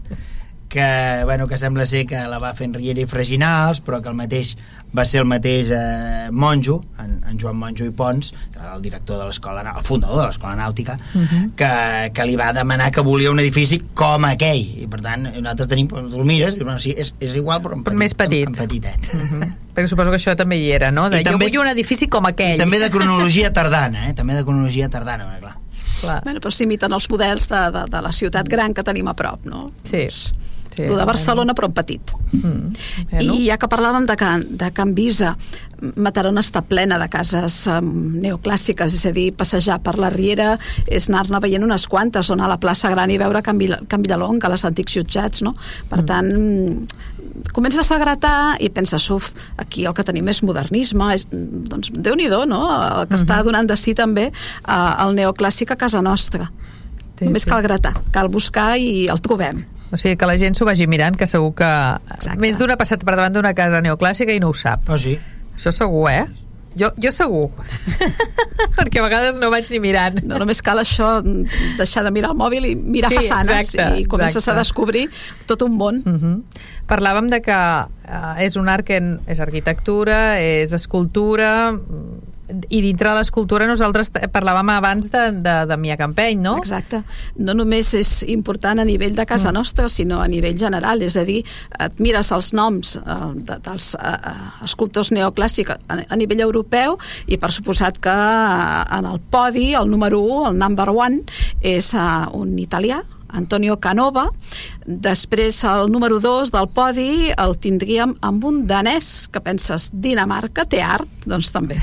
que, bueno, que sembla ser que la va fer en Riera i Freginals, però que el mateix va ser el mateix eh, monjo, en, en Joan Monjo i Pons, que era el director de l'escola, el fundador de l'escola nàutica, uh -huh. que, que li va demanar que volia un edifici com aquell, i per tant nosaltres tenim, tu el mires, i bueno, sí, és, és igual però en Però petit, més petit. En, en petitet. Uh -huh. Perquè suposo que això també hi era, no? De, I també- jo vull un edifici com aquell. I també de cronologia tardana, eh? també de cronologia tardana, perquè, clar. Clar. Bueno, però s'imiten els models de, de, de la ciutat gran que tenim a prop, no? Sí. Doncs, sí. el de Barcelona, però en petit. Mm. I ja que parlàvem de Can, de Can Visa, Mataró està plena de cases um, neoclàssiques, és a dir, passejar per la Riera és anar-ne veient unes quantes, o anar a la plaça Gran i veure Can, Vil Can Villalonga, les antics jutjats, no? Per tant, mm, comences a gratar i penses, uf, aquí el que tenim és modernisme, és, doncs Déu-n'hi-do, no? El que està donant de si també uh, el neoclàssic a casa nostra. Sí, Només sí. cal gratar, cal buscar i el trobem. O sigui, que la gent s'ho vagi mirant, que segur que Exacte. més d'una ha passat per davant d'una casa neoclàssica i no ho sap. Oh, sí. Això segur, eh? Jo, jo segur. [LAUGHS] Perquè a vegades no vaig ni mirant. No només cal això, deixar de mirar el mòbil i mirar Sí, façanes exacte, i comences exacte. a descobrir tot un món. Uh -huh. Parlàvem de que uh, és un art que en- és arquitectura, és escultura, i dintre de l'escultura nosaltres parlàvem abans de, de, de Mia Campeny, no? Exacte. No només és important a nivell de casa Mm. nostra, sinó a nivell general. És a dir, et mires els noms eh, de, dels eh, eh, escultors neoclàssics a, a nivell europeu i per suposat que eh, en el podi, el número 1, el number one, és eh, un italià, Antonio Canova. Després, el número 2 del podi el tindríem amb un danès que penses, Dinamarca, té art? Doncs també,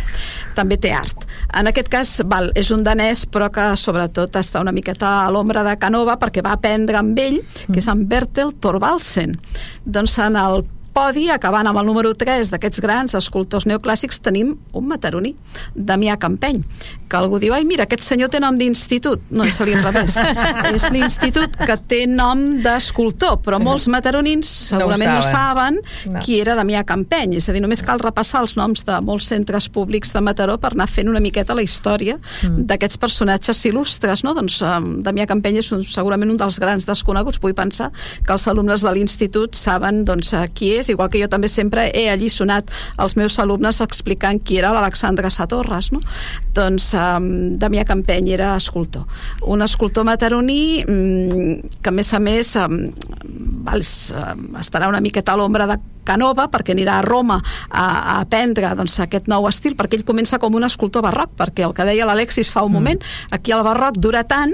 també té art. En aquest cas, val, és un danès, però que sobretot està una miqueta a l'ombra de Canova perquè va aprendre amb ell, que és en Bertel Thorvaldsen. Doncs en el podi, acabant amb el número 3 d'aquests grans escultors neoclàssics, tenim un mataroní, Damià Campeny, que algú diu, ai, mira, aquest senyor té nom d'institut. No, és l'inrevés. [LAUGHS] és l'institut que té nom d'escultor, però molts mataronins segurament no, no saben no. qui era Damià Campeny. És a dir, només cal repassar els noms de molts centres públics de Mataró per anar fent una miqueta la història mm. d'aquests personatges il·lustres. No? Doncs um, Damià Campeny és un, segurament un dels grans desconeguts. Vull pensar que els alumnes de l'institut saben doncs, qui és, igual que jo també sempre he allisonat els meus alumnes explicant qui era l'Alexandre Satorres. No? Doncs um, Damià Campeny era escultor. Un escultor mataroní um, que a més a més um, estarà una miqueta a l'ombra de Canova perquè anirà a Roma a, a aprendre doncs, aquest nou estil perquè ell comença com un escultor barroc perquè el que deia l'Alexis fa un mm. moment aquí el barroc dura tant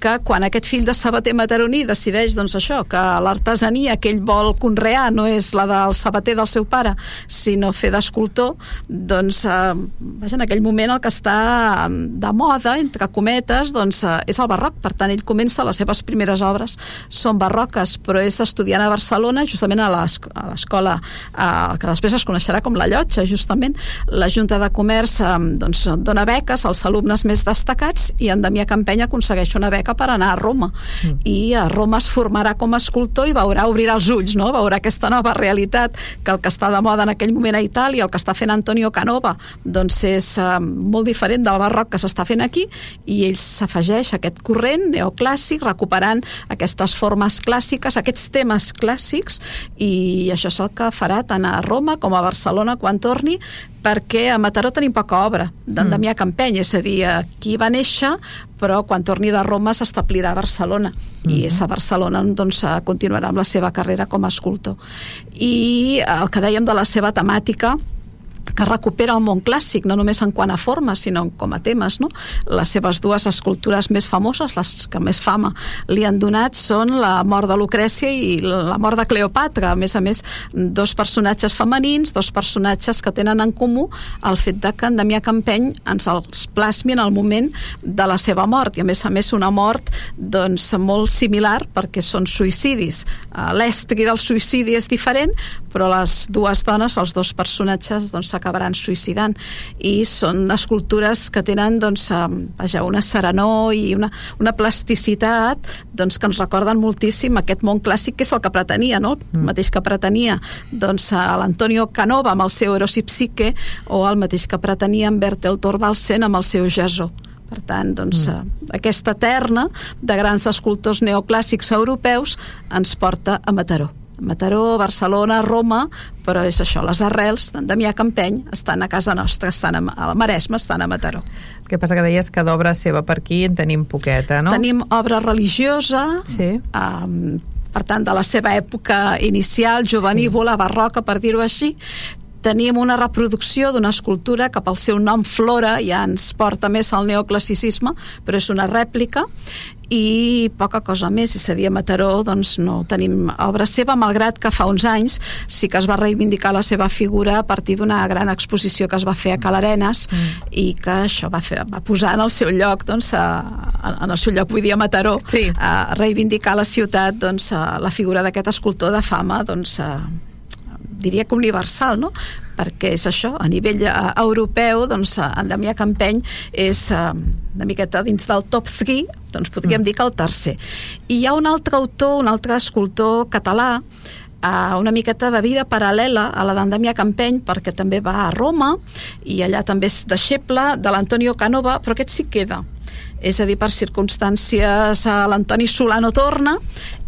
que quan aquest fill de sabater mataroní decideix doncs això, que l'artesania que ell vol conrear no és la del sabater del seu pare, sinó fer d'escultor, doncs eh, vaja, en aquell moment el que està de moda, entre cometes, doncs eh, és el barroc. Per tant, ell comença, les seves primeres obres són barroques, però és estudiant a Barcelona, justament a l'escola eh, que després es coneixerà com la Llotja, justament. La Junta de Comerç eh, doncs, dona beques als alumnes més destacats i en Damià Campeny aconsegueix una beca per anar a Roma mm. i a Roma es formarà com a escultor i veurà obrir els ulls, no? veurà aquesta nova realitat que el que està de moda en aquell moment a Itàlia, el que està fent Antonio Canova doncs és uh, molt diferent del barroc que s'està fent aquí i ell s'afegeix a aquest corrent neoclàssic recuperant aquestes formes clàssiques, aquests temes clàssics i això és el que farà tant a Roma com a Barcelona quan torni perquè a Mataró tenim poca obra d'en mm. Damià Campeny, és a dir, aquí va néixer però quan torni de Roma s'establirà a Barcelona mm -hmm. i és a Barcelona doncs continuarà amb la seva carrera com a escultor i el que dèiem de la seva temàtica que recupera el món clàssic, no només en quant a formes, sinó com a temes. No? Les seves dues escultures més famoses, les que més fama li han donat, són la mort de Lucrècia i la mort de Cleopatra. A més a més, dos personatges femenins, dos personatges que tenen en comú el fet de que en Damià Campeny ens els plasmi en el moment de la seva mort, i a més a més una mort doncs, molt similar perquè són suïcidis. Eh, l'estri del suïcidi és diferent, però les dues dones, els dos personatges, doncs, s'acabaran suïcidant i són escultures que tenen doncs, vaja, una serenor i una, una plasticitat doncs, que ens recorden moltíssim aquest món clàssic que és el que pretenia, no? el mm. mateix que pretenia doncs, l'Antonio Canova amb el seu Eros i Psique o el mateix que pretenia en Bertel Thorvaldsen amb el seu Jasó. Per tant, doncs, mm. aquesta terna de grans escultors neoclàssics europeus ens porta a Mataró. Mataró, Barcelona, Roma, però és això, les arrels d'en Damià Campeny estan a casa nostra, estan a, a la Maresma, estan a Mataró. El que passa que deies que d'obra seva per aquí en tenim poqueta, no? Tenim obra religiosa, sí. um, per tant, de la seva època inicial, juvenívola, sí. barroca, per dir-ho així, tenim una reproducció d'una escultura que pel seu nom Flora ja ens porta més al neoclassicisme, però és una rèplica i poca cosa més, és a dir, a Mataró doncs no tenim obra seva, malgrat que fa uns anys sí que es va reivindicar la seva figura a partir d'una gran exposició que es va fer a Calarenes mm. i que això va, fer, va posar en el seu lloc doncs, a, en el seu lloc, vull dir a Mataró sí. a reivindicar la ciutat doncs, a la figura d'aquest escultor de fama doncs, a, diria que universal, no? Perquè és això, a nivell uh, europeu doncs en Damià Campeny és uh, una miqueta dins del top 3 doncs podríem mm. dir que el tercer i hi ha un altre autor, un altre escultor català uh, una miqueta de vida paral·lela a la d'en Damià Campeny perquè també va a Roma i allà també és deixeble de l'Antonio Canova però aquest sí queda és a dir, per circumstàncies l'Antoni Solano torna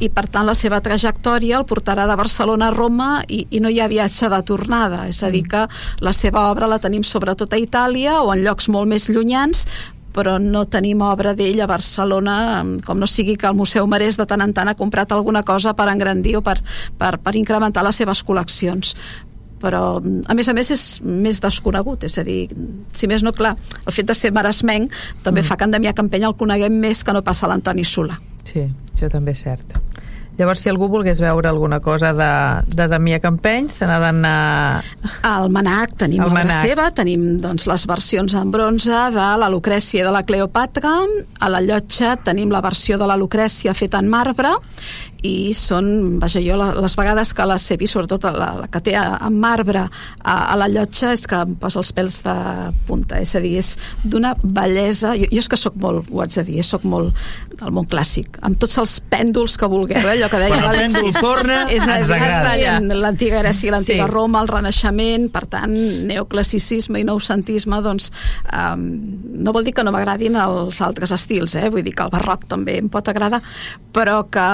i per tant la seva trajectòria el portarà de Barcelona a Roma i, i no hi ha viatge de tornada, és a dir que la seva obra la tenim sobretot a Itàlia o en llocs molt més llunyans però no tenim obra d'ell a Barcelona, com no sigui que el Museu Marès de tant en tant ha comprat alguna cosa per engrandir o per, per, per incrementar les seves col·leccions però a més a més és més desconegut, és a dir, si més no, clar, el fet de ser maresmenc també mm. fa que en Damià Campeny el coneguem més que no passa l'Antoni Sola. Sí, això també és cert. Llavors, si algú volgués veure alguna cosa de, de Damià Campeny, se n'ha d'anar... Al Manac tenim Manac. seva, tenim doncs, les versions en bronze de la Lucrècia de la Cleopatra, a la Llotja tenim la versió de la Lucrècia feta en marbre, i són, vaja, jo les vegades que les he vist, sobretot la, la que té en marbre a, a la llotja, és que em posa els pèls de punta, és a dir, és d'una bellesa, jo, jo és que sóc molt, ho haig de dir, sóc molt del món clàssic, amb tots els pèndols que vulgueu, eh? allò que deia Quan el pèndol torna, [LAUGHS] és ens agrada. L'antiga Grècia, l'antiga Sí. Roma, el Renaixement, per tant, neoclassicisme i noucentisme, doncs, um, no vol dir que no m'agradin els altres estils, eh? vull dir que el barroc també em pot agradar, però que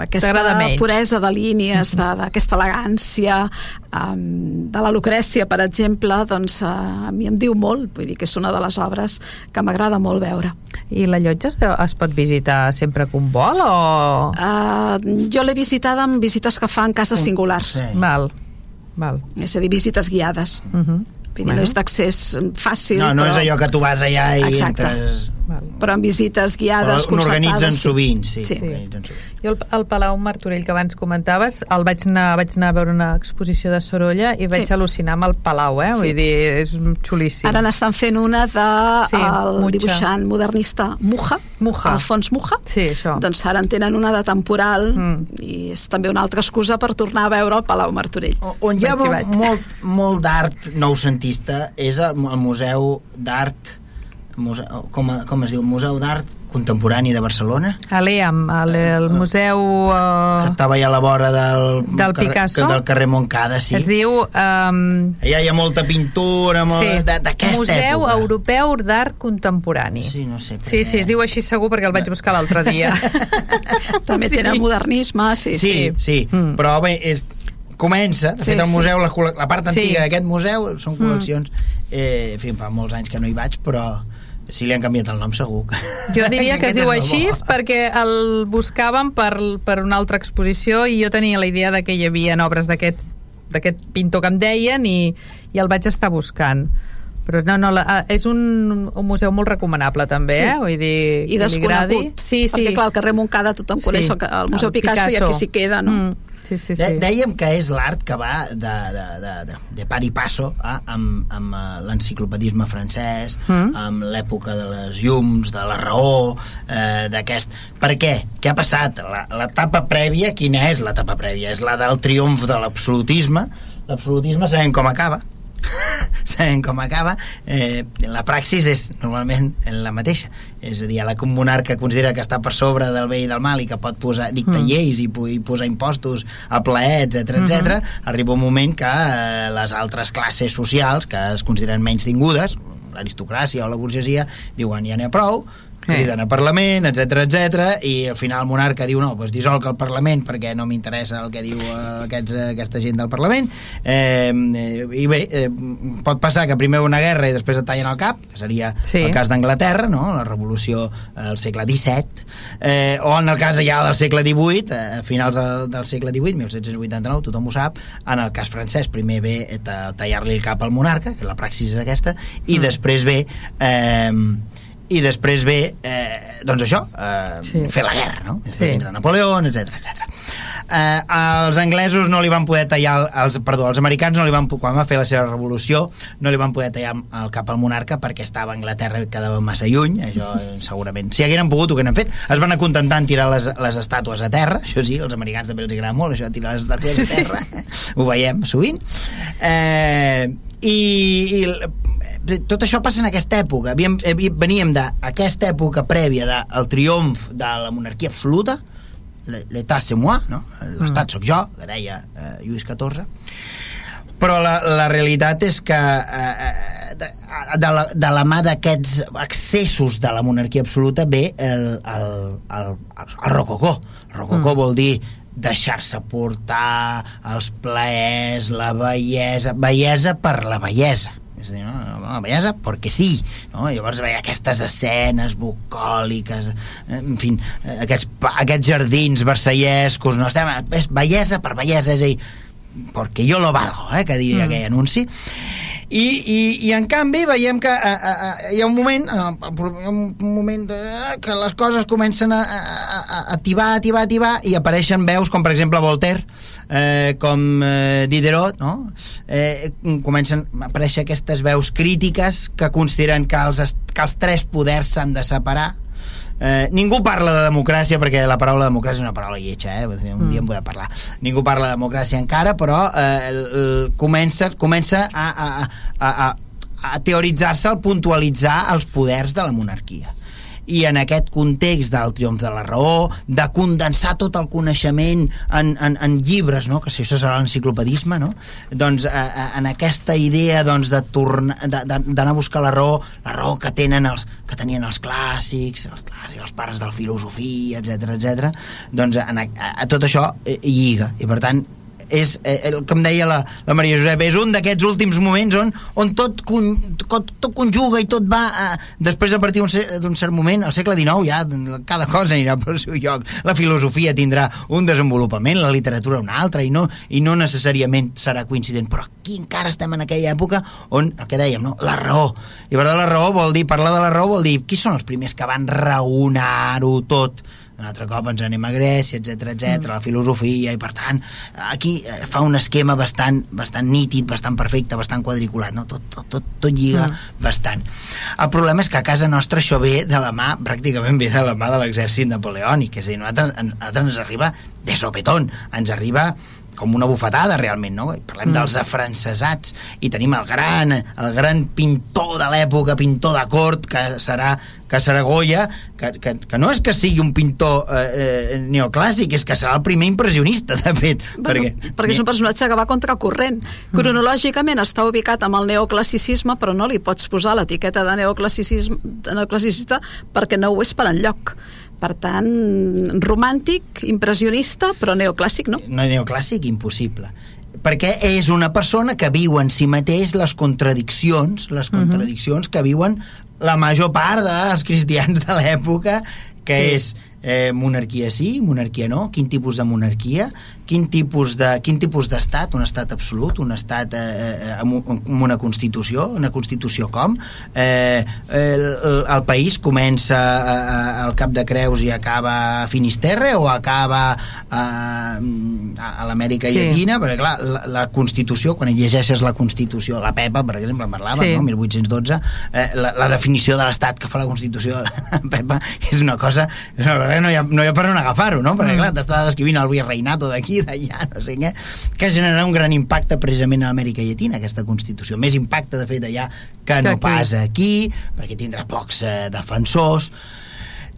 aquesta puresa de línies, de- d'aquesta elegància, um, de la Lucrècia, per exemple, doncs uh, a mi em diu molt, vull dir que és una de les obres que m'agrada molt veure. I la llotja es, deu- es pot visitar sempre que un vol o... Uh, jo l'he visitada amb visites que fan cases singulars, Sí. Val, val. és a dir, visites guiades. Uh -huh. Vull dir, no és d'accés fàcil, No, no però, és allò que tu vas allà i Exacte. entres... val. però amb visites guiades, Però n'organitzen sovint, sí. Sí. sovint. Jo el, el Palau Martorell que abans comentaves, el vaig anar, vaig anar a veure una exposició de Sorolla i vaig Sí. al·lucinar amb el Palau, eh? Sí. Vull dir, és xulíssim. Ara n'estan fent una de Sí, el Mucha. dibuixant modernista Muja, Muja. Alfons Muja. Sí, això. Doncs ara en tenen una de temporal Mm. i és també una altra excusa per tornar a veure el Palau Martorell. O- On hi ha Vaig i molt, vaig. molt, molt d'art noucentista és el, el Museu d'Art museu, com, a- com es diu? Museu d'Art Contemporani de Barcelona A l'EAM, al el Museu... que Uh, estava allà a la vora del, Del carrer, Picasso? del carrer Montcada sí. Es diu... Um, allà hi ha molta pintura molt, sí, d'aquesta Museu època Europeu d'Art Contemporani. sí, no sé Sí, sí, es diu així segur perquè el vaig buscar l'altre dia. [LAUGHS] També Sí. tenen modernisme, sí, sí, sí. sí, Mm. però bé és, comença, de Sí, fet el sí. museu la, col- la part Sí. antiga d'aquest museu són col·leccions eh, en fi, fa molts anys que no hi vaig però si li han canviat el nom segur que... Jo diria que es [LAUGHS] diu el així perquè el buscàvem per, per una altra exposició i jo tenia la idea de que hi havia obres d'aquest d'aquest pintor que em deien i, i el vaig estar buscant però no, no, la, ah, és un, un museu molt recomanable també, Sí. eh? Vull dir, I desconegut. Sí, sí. Perquè, clar, al carrer Montcada tothom coneix el, el Museu Picasso, i aquí s'hi queda, no? Mm, sí, sí, sí. De, dèiem que és l'art que va de, de, de, de, de par i passo eh, amb, amb eh, l'enciclopedisme francès, Mm. amb l'època de les llums, de la raó, eh, d'aquest... Per què? Què ha passat? La- L'etapa prèvia, quina és l'etapa prèvia? És la del triomf de l'absolutisme. L'absolutisme sabem com acaba. [LAUGHS] sabem com acaba eh, la praxis és normalment la mateixa és a dir, la que un monarca considera que està per sobre del bé i del mal i que pot posar, dictar Mm. lleis i, i posar impostos a plaer, etc etc. arriba un moment que eh, les altres classes socials que es consideren menys tingudes l'aristocràcia o la burgesia diuen ja n'hi ha prou criden a Parlament, etc etc i al final el monarca diu no, doncs dissolc el Parlament perquè no m'interessa el que diu eh, aquests, eh, aquesta gent del Parlament eh, eh, i bé, eh, pot passar que primer una guerra i després et tallen el cap que seria Sí. el cas d'Anglaterra no? la revolució del segle XVII eh, o en el cas ja del segle XVIII eh, a finals del, del segle XVIII 1789, tothom ho sap en el cas francès primer ve eh, ta- tallar-li el cap al monarca, que la praxis és aquesta i Mm. després ve eh, i després ve eh, doncs això, eh, Sí. fer la guerra no? Sí. sí. Napoleó, etc etc. Eh, els anglesos no li van poder tallar el- els, perdó, els americans no li van, quan va fer la seva revolució no li van poder tallar el cap al monarca perquè estava a Anglaterra i quedava massa lluny això [LAUGHS] segurament, si hagueren pogut ho que n'han fet es van acontentar en tirar les, les estàtues a terra això sí, als americans també els agrada molt això de tirar les estàtues a terra [LAUGHS] ho veiem sovint eh, i, i l- tot això passa en aquesta època Havíem, eh, veníem d'aquesta època prèvia del triomf de la monarquia absoluta l- l'état c'est moi no? l'estat sóc jo, que deia eh, Lluís XIV però la, la realitat és que eh, eh, de, de, la, de la mà d'aquests excessos de la monarquia absoluta ve el, el, el, el rococó el rococó mm. vol dir deixar-se portar els plaers, la bellesa bellesa per la bellesa és a dir, no, la bellesa perquè sí no? llavors veia aquestes escenes bucòliques eh, en fi, eh, aquests, aquests jardins versallescos no? Estem, és bellesa per bellesa és a dir, perquè jo lo valgo, eh, que diria mm. aquell anunci i, i, i en canvi veiem que a, a, a, hi ha un moment eh, hi ha un moment de, que les coses comencen a, a, a, a tibar, a tibar, a tibar i apareixen veus com per exemple Voltaire eh, com eh, Diderot no? eh, comencen a aparèixer aquestes veus crítiques que consideren que els, que els tres poders s'han de separar Eh, ningú parla de democràcia perquè la paraula democràcia és una paraula lletja, eh? un Mm. dia en podem parlar. Ningú parla de democràcia encara, però eh, el, el, comença, comença a, a, a, a, a teoritzar-se al puntualitzar els poders de la monarquia i en aquest context del triomf de la raó, de condensar tot el coneixement en, en, en llibres, no? que si això serà l'enciclopedisme, no? doncs eh, eh, en aquesta idea doncs, de tornar d'anar a buscar la raó, la raó que tenen els, que tenien els clàssics, els clàssics, els pares de la filosofia, etc etc. doncs en, a, a tot això eh, lliga, i per tant és eh, el em deia la, la Maria Josep és un d'aquests últims moments on, on tot, con, tot, tot conjuga i tot va eh, després a partir d'un ce- d'un cert moment al segle XIX ja cada cosa anirà pel seu lloc. La filosofia tindrà un desenvolupament la literatura un altre i no, i no necessàriament serà coincident. Però aquí encara estem en aquella època on el que dèiem, no? la raó. I per tant la raó vol dir, parlar de la raó vol dir qui són els primers que van raonar-ho tot un altre cop ens anem a Grècia, etc etc, mm. la filosofia, i per tant aquí eh, fa un esquema bastant, bastant nítid, bastant perfecte, bastant quadriculat, no? tot, tot, tot, tot lliga mm. bastant. El problema és que a casa nostra això ve de la mà, pràcticament ve de la mà de l'exèrcit napoleònic, és a dir, nosaltres, a nosaltres ens arriba de sopetón, ens arriba com una bufetada realment, no? Parlem mm. dels afrancesats i tenim el gran, el gran pintor de l'època, pintor de cort, que serà que serà Goya, que, que, que no és que sigui un pintor eh, eh, neoclàssic, és que serà el primer impressionista, de fet. Bueno, perquè, perquè és un personatge que va contracorrent. Cronològicament està ubicat amb el neoclassicisme, però no li pots posar l'etiqueta de neoclassicisme, de neoclassicista perquè no ho és per enlloc. Per tant, romàntic, impressionista, però neoclàssic no. no neoclàssic, impossible perquè és una persona que viu en si mateix les contradiccions, les contradiccions que viuen la major part dels cristians de l'època, que sí. és eh, monarquia sí, monarquia no, quin tipus de monarquia, quin tipus de quin tipus d'estat, un estat absolut, un estat eh, eh, amb, un- amb una constitució, una constitució com? Eh, el, el, país comença eh, eh, al Cap de Creus i acaba a Finisterre o acaba eh, a, a l'Amèrica Sí. Llatina? Perquè clar, la, la Constitució, quan llegeixes la Constitució, la Pepa, per exemple, en parlava, Sí. no? 1812, eh, la, la definició de l'Estat que fa la Constitució de la [LAUGHS] Pepa és una cosa, és una cosa no hi ha, no hi ha per on agafar-ho, no? Perquè, Mm. clar, t'està descrivint el virreinato d'aquí, d'allà, no sé què, que generarà un gran impacte precisament a l'Amèrica Llatina, aquesta Constitució. Més impacte, de fet, allà que Que no aquí. pas aquí, perquè tindrà pocs eh, defensors,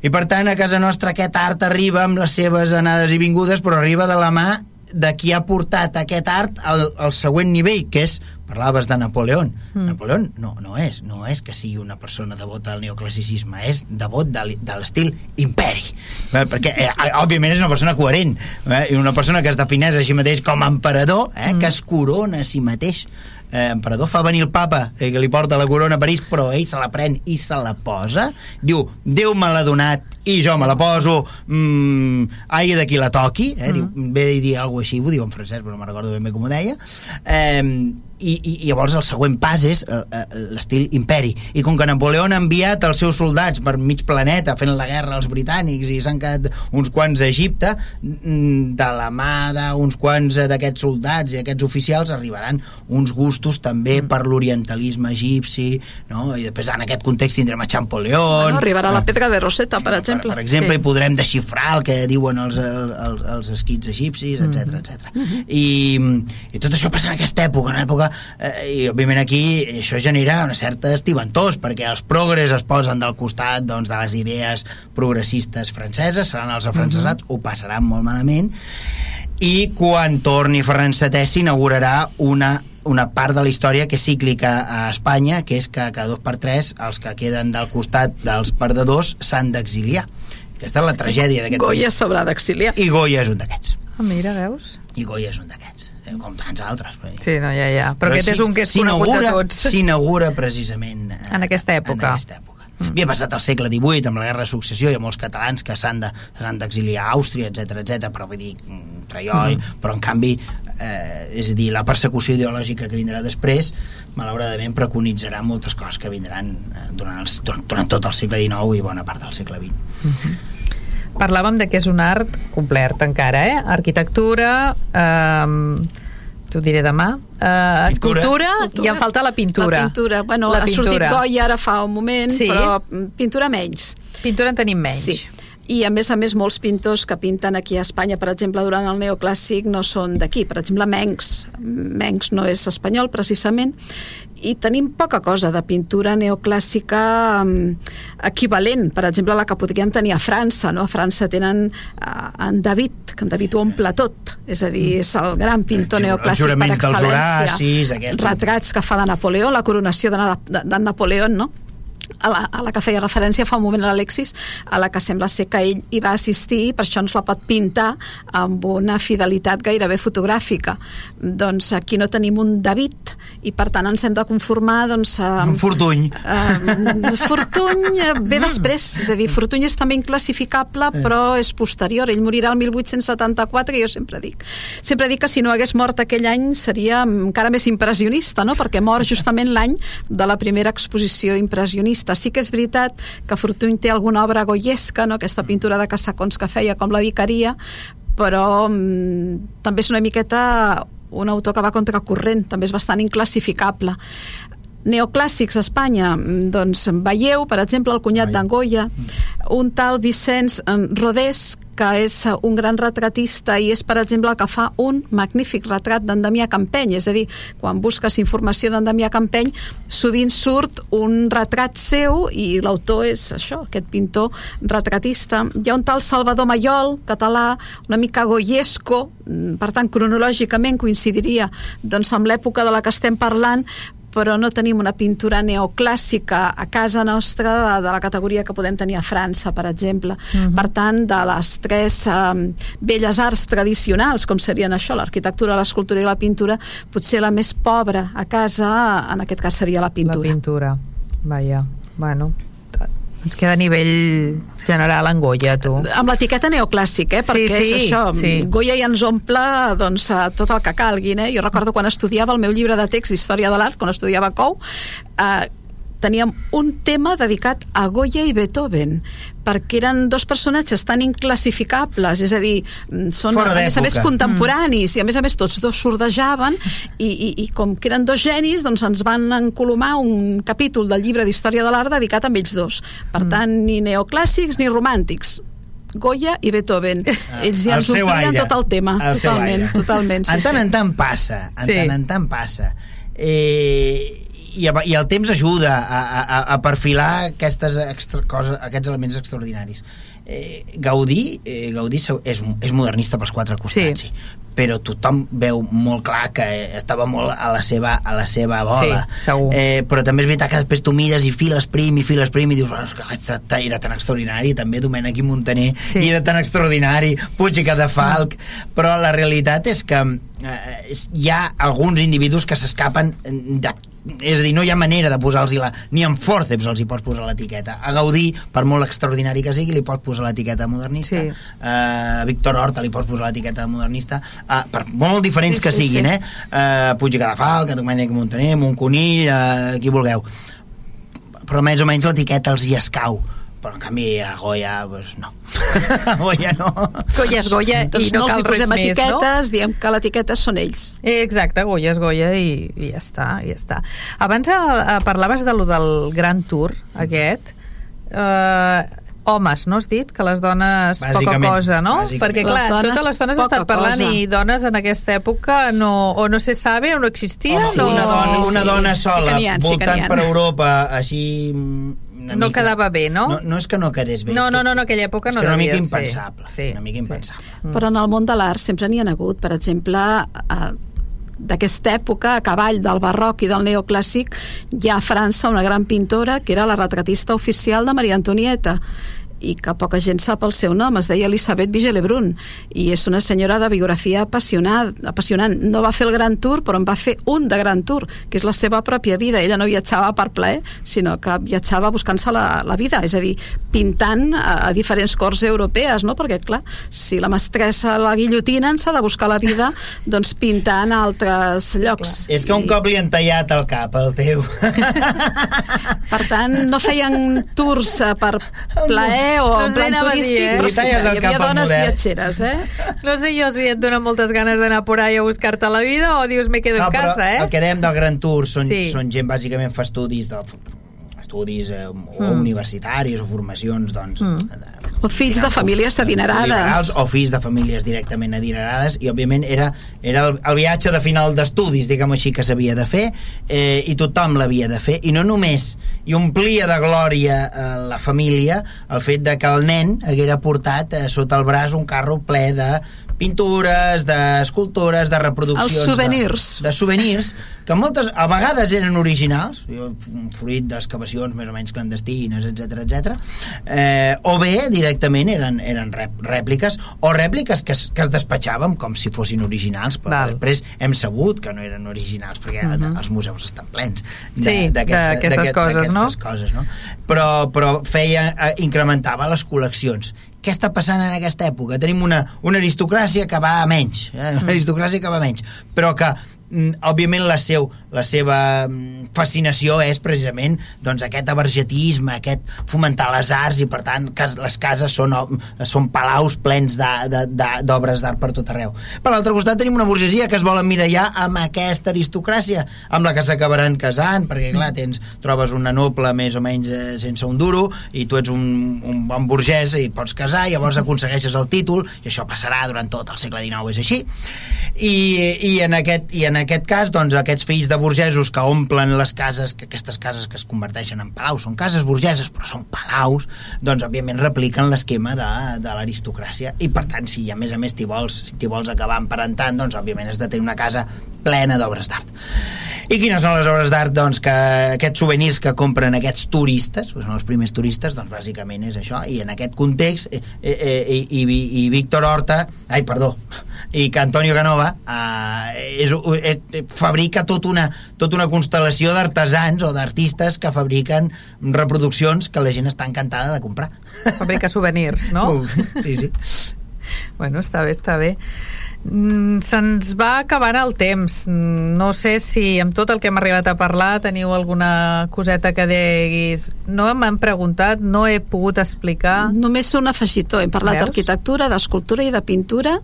i per tant a casa nostra aquest art arriba amb les seves anades i vingudes però arriba de la mà de qui ha portat aquest art al, al següent nivell que és, parlaves de Napoleón. Mm. Napoleón no, no és no és que sigui una persona devota al neoclassicisme és devot de, l'estil imperi. Eh, perquè eh, òbviament és una persona coherent eh, una persona que es defineix a si mateix com a emperador eh, que es corona a si mateix. Eh, emperador fa venir el papa eh, que li porta la corona a París però ell se la pren i se la posa. Diu, Déu me l'ha donat i jo me la poso mm, ai de qui la toqui eh? diu, ve a dir alguna així, ho diu en francès però no me'n recordo ben bé com ho deia eh, i, i, i llavors el següent pas és eh, eh, l'estil imperi i com que Napoleó ha enviat els seus soldats per mig planeta fent la guerra als britànics i s'han quedat uns quants a Egipte mm, de la mà d'uns quants d'aquests soldats i aquests oficials arribaran uns gustos també per l'orientalisme egipci no? i després en aquest context tindrem a Champollion Bueno, arribarà la eh, pedra de Rosetta, per exemple. Per, per exemple, Sí. sí. podrem desxifrar el que diuen els, els, els escrits egipcis, etc etc. I, I tot això passa en aquesta època, una època, eh, i òbviament aquí això genera una certa estiventós, perquè els progres es posen del costat doncs, de les idees progressistes franceses, seran els afrancesats, ho passaran molt malament, i quan torni Ferran VII s'inaugurarà una una part de la història que és cíclica a Espanya, que és que cada dos per tres els que queden del costat dels perdedors s'han d'exiliar. Aquesta és la tragèdia d'aquest Goya país. s'haurà d'exiliar. I Goya és un d'aquests. Ah, mira, veus? I Goya és un d'aquests. eh, Com tants altres. dir. Sí, no, ja, ja. Però, aquest sí- és un que és conegut de s'inaugura- tots. S'inaugura precisament... eh, En aquesta època. En aquesta època. Havia passat al segle XVIII amb la Guerra de Successió, hi ha molts catalans que s'han de- d'exiliar a Àustria, etc etc. però vull dir, mm, traioi, però en canvi, eh, és a dir, la persecució ideològica que vindrà després, malauradament preconitzarà moltes coses que vindran eh, durant, els, durant, tot el segle XIX i bona part del segle XX. Parlàvem de que és un art complet encara, eh? Arquitectura, eh, t'ho diré demà. Uh, escultura, i em falta la pintura. La pintura. Bueno, la ha sortit Goya ara fa un moment, Sí. però pintura menys. Pintura en tenim menys. Sí. I a més a més molts pintors que pinten aquí a Espanya, per exemple, durant el neoclàssic no són d'aquí. Per exemple, Mengs. Mengs no és espanyol, precisament. I tenim poca cosa de pintura neoclàssica um, equivalent. Per exemple, la que podríem tenir a França. No? A França tenen uh, en David, que en David ho omple tot. És a dir, és el gran pintor El neoclàssic per excel·lència. Horacis, aquest. Retrats que fa de Napoleó, la coronació de, de, de Napoleó, no? A la, a la que feia referència fa un moment l'Alexis, a la que sembla ser que ell hi va assistir i per això ens la pot pintar amb una fidelitat gairebé fotogràfica. Doncs aquí no tenim un David i per tant ens hem de conformar doncs, amb... Un fortuny. Uh, Fortuny eh, ve després, és a dir, Fortuny és també inclassificable, però és posterior. Ell morirà el 1874, i jo sempre dic. Sempre dic que si no hagués mort aquell any seria encara més impressionista, no? perquè mor justament l'any de la primera exposició impressionista. Sí que és veritat que Fortuny té alguna obra goyesca, no? aquesta pintura de cassacons que feia, com la Vicaria, però mm, també és una miqueta un autor que va contracorrent, també és bastant inclassificable. Neoclàssics a Espanya, mm, doncs veieu, per exemple, el cunyat d'en Goya, un tal Vicenç eh, Rodés, que és eh, un gran retratista i és, per exemple, el que fa un magnífic retrat d'en Damià Campeny. És a dir, quan busques informació d'en Damià Campeny, sovint surt un retrat seu i l'autor és això, aquest pintor retratista. Hi ha un tal Salvador Mayol, català, una mica goyesco, mm, per tant, cronològicament coincidiria doncs, amb l'època de la que estem parlant, però no tenim una pintura neoclàssica a casa nostra de, de la categoria que podem tenir a França, per exemple. Uh -huh. Per tant, de les tres um, belles arts tradicionals, com serien això, l'arquitectura, l'escultura i la pintura, potser la més pobra a casa, en aquest cas seria la pintura. La pintura. Vaja, bueno, ens queda a nivell general en Goya, tu. amb l'etiqueta neoclàssic, eh? Sí, perquè sí, és això, sí. Goya ja ens omple doncs, tot el que calguin. Eh? Jo recordo quan estudiava el meu llibre de text d'Història de l'Art, quan estudiava COU, eh, teníem un tema dedicat a Goya i Beethoven perquè eren dos personatges tan inclassificables és a dir, mm, són Fora a més a més contemporanis i a més a més tots dos sordejaven i, i, i com que eren dos genis doncs ens van encolomar un capítol del llibre d'Història de l'Art dedicat a ells dos per tant ni neoclàssics ni romàntics Goya i Beethoven. Ells ja El ens omplien tot el tema. El totalment, totalment. Sí, en tant sí. en tant passa, en Sí. tant en tant passa. Eh, i, i el temps ajuda a, a, a perfilar aquestes extra, coses, aquests elements extraordinaris. Eh, Gaudí, eh, Gaudí és, és modernista pels quatre costats, Sí. sí. però tothom veu molt clar que estava molt a la seva, a la seva bola. Sí, segur. Eh, però també és veritat que després tu mires i files prim i files prim i dius, oh, que era tan extraordinari, també Domènec i Montaner Sí. i era tan extraordinari, Puig i Cadafalc, però la realitat és que eh, hi ha alguns individus que s'escapen de és a dir, no hi ha manera de posar-los la... ni amb forceps els hi pots posar l'etiqueta a Gaudí, per molt extraordinari que sigui li pots posar l'etiqueta modernista Sí. eh, a Víctor Horta li pots posar l'etiqueta modernista eh, per molt diferents Sí, que sí, siguin sí. eh? eh Puig i Cadafalc, Domènec Montaner Montconill, eh, qui vulgueu però més o menys l'etiqueta els hi escau però en canvi a Goya pues, no [LAUGHS] a Goya no Goya és Goya Doncs i no, no els cal res més, etiquetes, diem que l'etiqueta són ells. no? Exacte, Goya és Goya i, i ja està, ja està. Abans eh, eh, parlaves de lo del Gran Tour, aquest. Eh, homes, no has dit? Que les dones poca cosa, no? Perquè, clar, Les dones, totes les dones estan parlant cosa. i dones en aquesta època no, o no se sabe o no existia Home, no... una dona, una sí, dona sí sola ha, sí que voltant ha. per Europa així No mica- quedava bé, no? no? No és que no quedés bé No, és no, no, en aquella època és no que una devia mica ser. impensable Sí, una mica sí. impensable Mm. Però en el món de l'art sempre n'hi ha hagut, per exemple, eh, d'aquesta època, a cavall del barroc i del neoclàssic, hi ha a França una gran pintora que era la retratista oficial de Maria Antonieta i que poca gent sap el seu nom, es deia Elisabeth Vigelebrun i és una senyora de biografia apassionant, apassionant. No va fer el Gran Tour, però en va fer un de Gran Tour, que és la seva pròpia vida. Ella no viatjava per plaer, sinó que viatjava buscant-se la, la vida, és a dir, pintant a, a diferents corts europees, no? perquè, clar, si la mestressa la guillotinen, s'ha de buscar la vida [LAUGHS] doncs, pintant a altres llocs. és que un I, cop li han tallat el cap al teu Per tant, no feien tours eh, per plaer eh? O No en plan a dir, turístic, eh? però sí, hi havia dones model. viatgeres, eh? No sé jo si et dona moltes ganes d'anar por ahí a buscar-te la vida o dius me quedo No, en casa, eh? el que dèiem del Gran Tour són, Sí. són gent bàsicament fa estudis de, estudis eh, o Mm. universitaris o formacions doncs, de, O fills de famílies adinerades. liberals o fills de famílies directament adinerades i òbviament era, era el, el viatge de final d'estudis diguem així que s'havia de fer eh, i tothom l'havia de fer i no només i omplia de glòria eh, la família el fet de que el nen haguera portat eh, sota el braç un carro ple de pintures, d'escultures, de reproduccions... Els souvenirs. De, de souvenirs, que moltes, a vegades eren originals, fruit d'excavacions més o menys clandestines, etc etc. Eh, o bé, directament, eren, eren rèpliques, o rèpliques que es, que es despatxàvem com si fossin originals, però Val. després hem sabut que no eren originals, perquè uh -huh. els museus estan plens Sí, d'aquestes coses, no? coses, no? Però, però feia, eh, incrementava les col·leccions què està passant en aquesta època? Tenim una, una aristocràcia que va a menys, eh? una aristocràcia que va a menys, però que mm, òbviament la, seu, la seva mm, fascinació és precisament doncs, aquest avergetisme, aquest fomentar les arts i per tant que les cases són, són palaus plens d'obres d'art per tot arreu. Per l'altre costat tenim una burgesia que es vol emmirallar amb aquesta aristocràcia, amb la que s'acabaran casant, perquè clar, tens, trobes una noble més o menys eh, sense un duro i tu ets un, un bon burgès i pots casar, llavors aconsegueixes el títol i això passarà durant tot el segle XIX, és així. I, i, en, aquest, i en aquest cas, doncs, aquests fills de burgesos que omplen les cases, que aquestes cases que es converteixen en palaus, són cases burgeses, però són palaus, doncs, òbviament, repliquen l'esquema de, de l'aristocràcia. I, per tant, si a més a més t'hi vols, si t'hi vols acabar emparentant, doncs, òbviament, has de tenir una casa plena d'obres d'art. I quines són les obres d'art? Doncs que aquests souvenirs que compren aquests turistes, que són els primers turistes, doncs bàsicament és això. I en aquest context, eh, eh, eh, i, i, i Víctor Horta, ai, perdó, i que Antonio Canova eh, és, eh, fabrica tot una, tota una constel·lació d'artesans o d'artistes que fabriquen reproduccions que la gent està encantada de comprar. Fabrica souvenirs, no? Sí, sí. [LAUGHS] Bueno, està bé, està bé. Mm, Se'ns va acabant el temps. Mm, No sé si amb tot el que hem arribat a parlar teniu alguna coseta que deguis... No m'han preguntat, no he pogut explicar... Només un afegitó. Hem parlat d'arquitectura, d'escultura i de pintura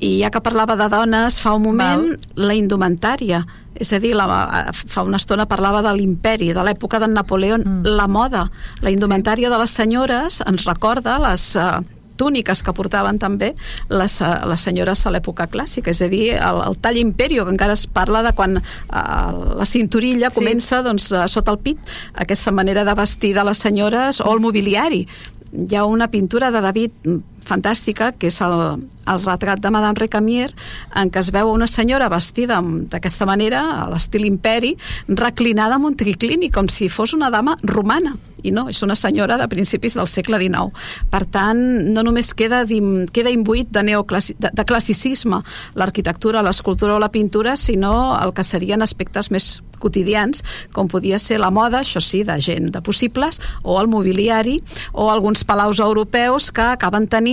i ja que parlava de dones fa un moment, Val. la indumentària. És a dir, la, fa una estona parlava de l'imperi, de l'època d'en Napoleó, mm. la moda. La indumentària de les senyores ens recorda les... Uh, túniques que portaven també les, eh, les senyores a l'època clàssica, és a dir, el, el tall imperio, que encara es parla de quan uh, la cinturilla Sí. sí. comença doncs, uh, sota el pit, aquesta manera de vestir de les senyores o el mobiliari. Hi ha una pintura de David fantàstica, que és el, el retrat de Madame Recamier, en què es veu una senyora vestida amb- d'aquesta manera, a l'estil imperi, reclinada en un triclini, com si fos una dama romana i no, és una senyora de principis del segle XIX. Per tant, no només queda, queda imbuït de, de, de classicisme l'arquitectura, l'escultura o la pintura, sinó el que serien aspectes més quotidians, com podia ser la moda, això sí, de gent de possibles, o el mobiliari, o alguns palaus europeus que acaben tenint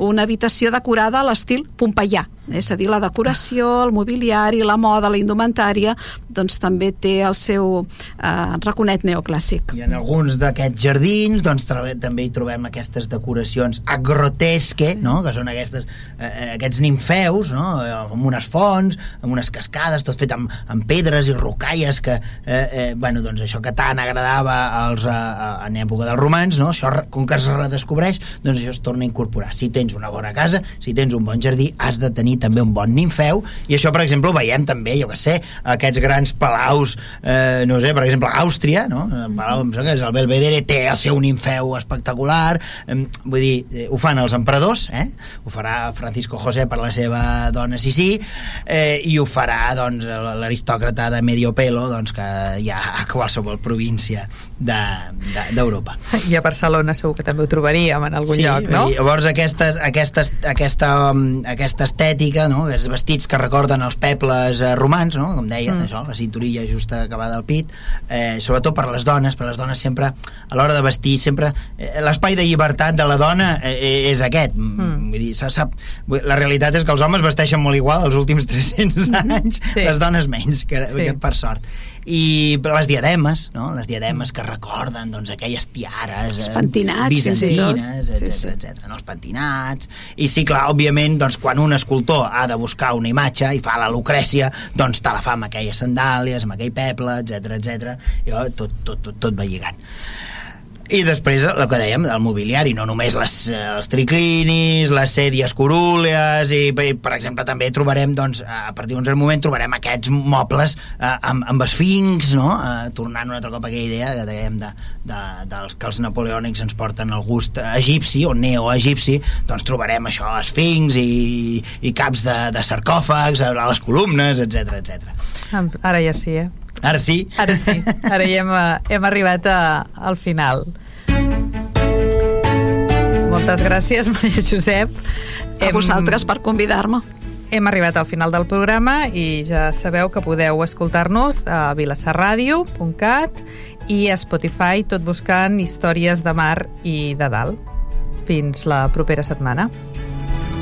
una habitació decorada a l'estil pompeià, és a dir, la decoració, el mobiliari, la moda, la indumentària, doncs també té el seu eh, raconet neoclàssic. I en alguns d'aquests jardins doncs, també hi trobem aquestes decoracions agrotesque, no? que són aquestes, eh, aquests nimfeus, no? Eh, amb unes fonts, amb unes cascades, tot fet amb, amb pedres i rocalles, que, eh, eh, bueno, doncs això que tant agradava als, a, a, en època dels romans, no? això, com que es redescobreix, doncs això es torna a incorporar. Si tens una bona casa, si tens un bon jardí, has de tenir també un bon nimfeu, i això, per exemple, ho veiem també, jo que sé, aquests grans palaus, eh, no sé, per exemple, Àustria, no? El palau, em sembla que és el Belvedere, té el seu nimfeu espectacular, eh, vull dir, eh, ho fan els emperadors, eh? ho farà Francisco José per la seva dona Sissi, eh, i ho farà doncs, l'aristòcrata de medio pelo doncs, que hi ha a qualsevol província d'Europa. De, d'Europa. I a Barcelona segur que també ho trobaríem en algun lloc, no? I llavors aquestes, aquestes, aquesta, aquesta estètica, no? aquests vestits que recorden els pebles eh, romans, no? com deia, mm. això, la cinturilla justa acabada al pit, eh, sobretot per les dones, per les dones sempre, a l'hora de vestir, sempre eh, l'espai de llibertat de la dona eh, eh, és aquest. Mm. Vull dir, se sap, la realitat és que els homes vesteixen molt igual els últims [LAUGHS] 300 anys, Sí. les dones menys, que, Sí. que per sort. I les diademes, no? les diademes que recorden doncs, aquelles tiares els pentinats, bizantines, etc sí, sí. etc. No? els pentinats i sí, clar, òbviament doncs, quan un escultor ha de buscar una imatge i fa la Lucrècia, doncs te la fa amb aquelles sandàlies, amb aquell peble, etc etc. oh, tot, tot, tot, tot va lligant i després el que dèiem del mobiliari no només les, eh, els triclinis les sèdies curúlees i, per exemple també trobarem doncs, a partir d'un cert moment trobarem aquests mobles eh, amb, amb esfincs no? eh, tornant una altra cop a aquella idea que dèiem de, de, dels que els napoleònics ens porten el gust egipci o neoegipci doncs trobarem això, esfincs i, i caps de, de sarcòfags a les columnes, etc etc. Ara ja sí, eh? Ara sí. Ara sí. Ara ja hem, hem arribat a, al final. Moltes gràcies, Maria Josep. A hem... vosaltres per convidar-me. Hem arribat al final del programa i ja sabeu que podeu escoltar-nos a vilassarradio.cat i a Spotify, tot buscant històries de mar i de dalt. Fins la propera setmana.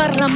Per la mà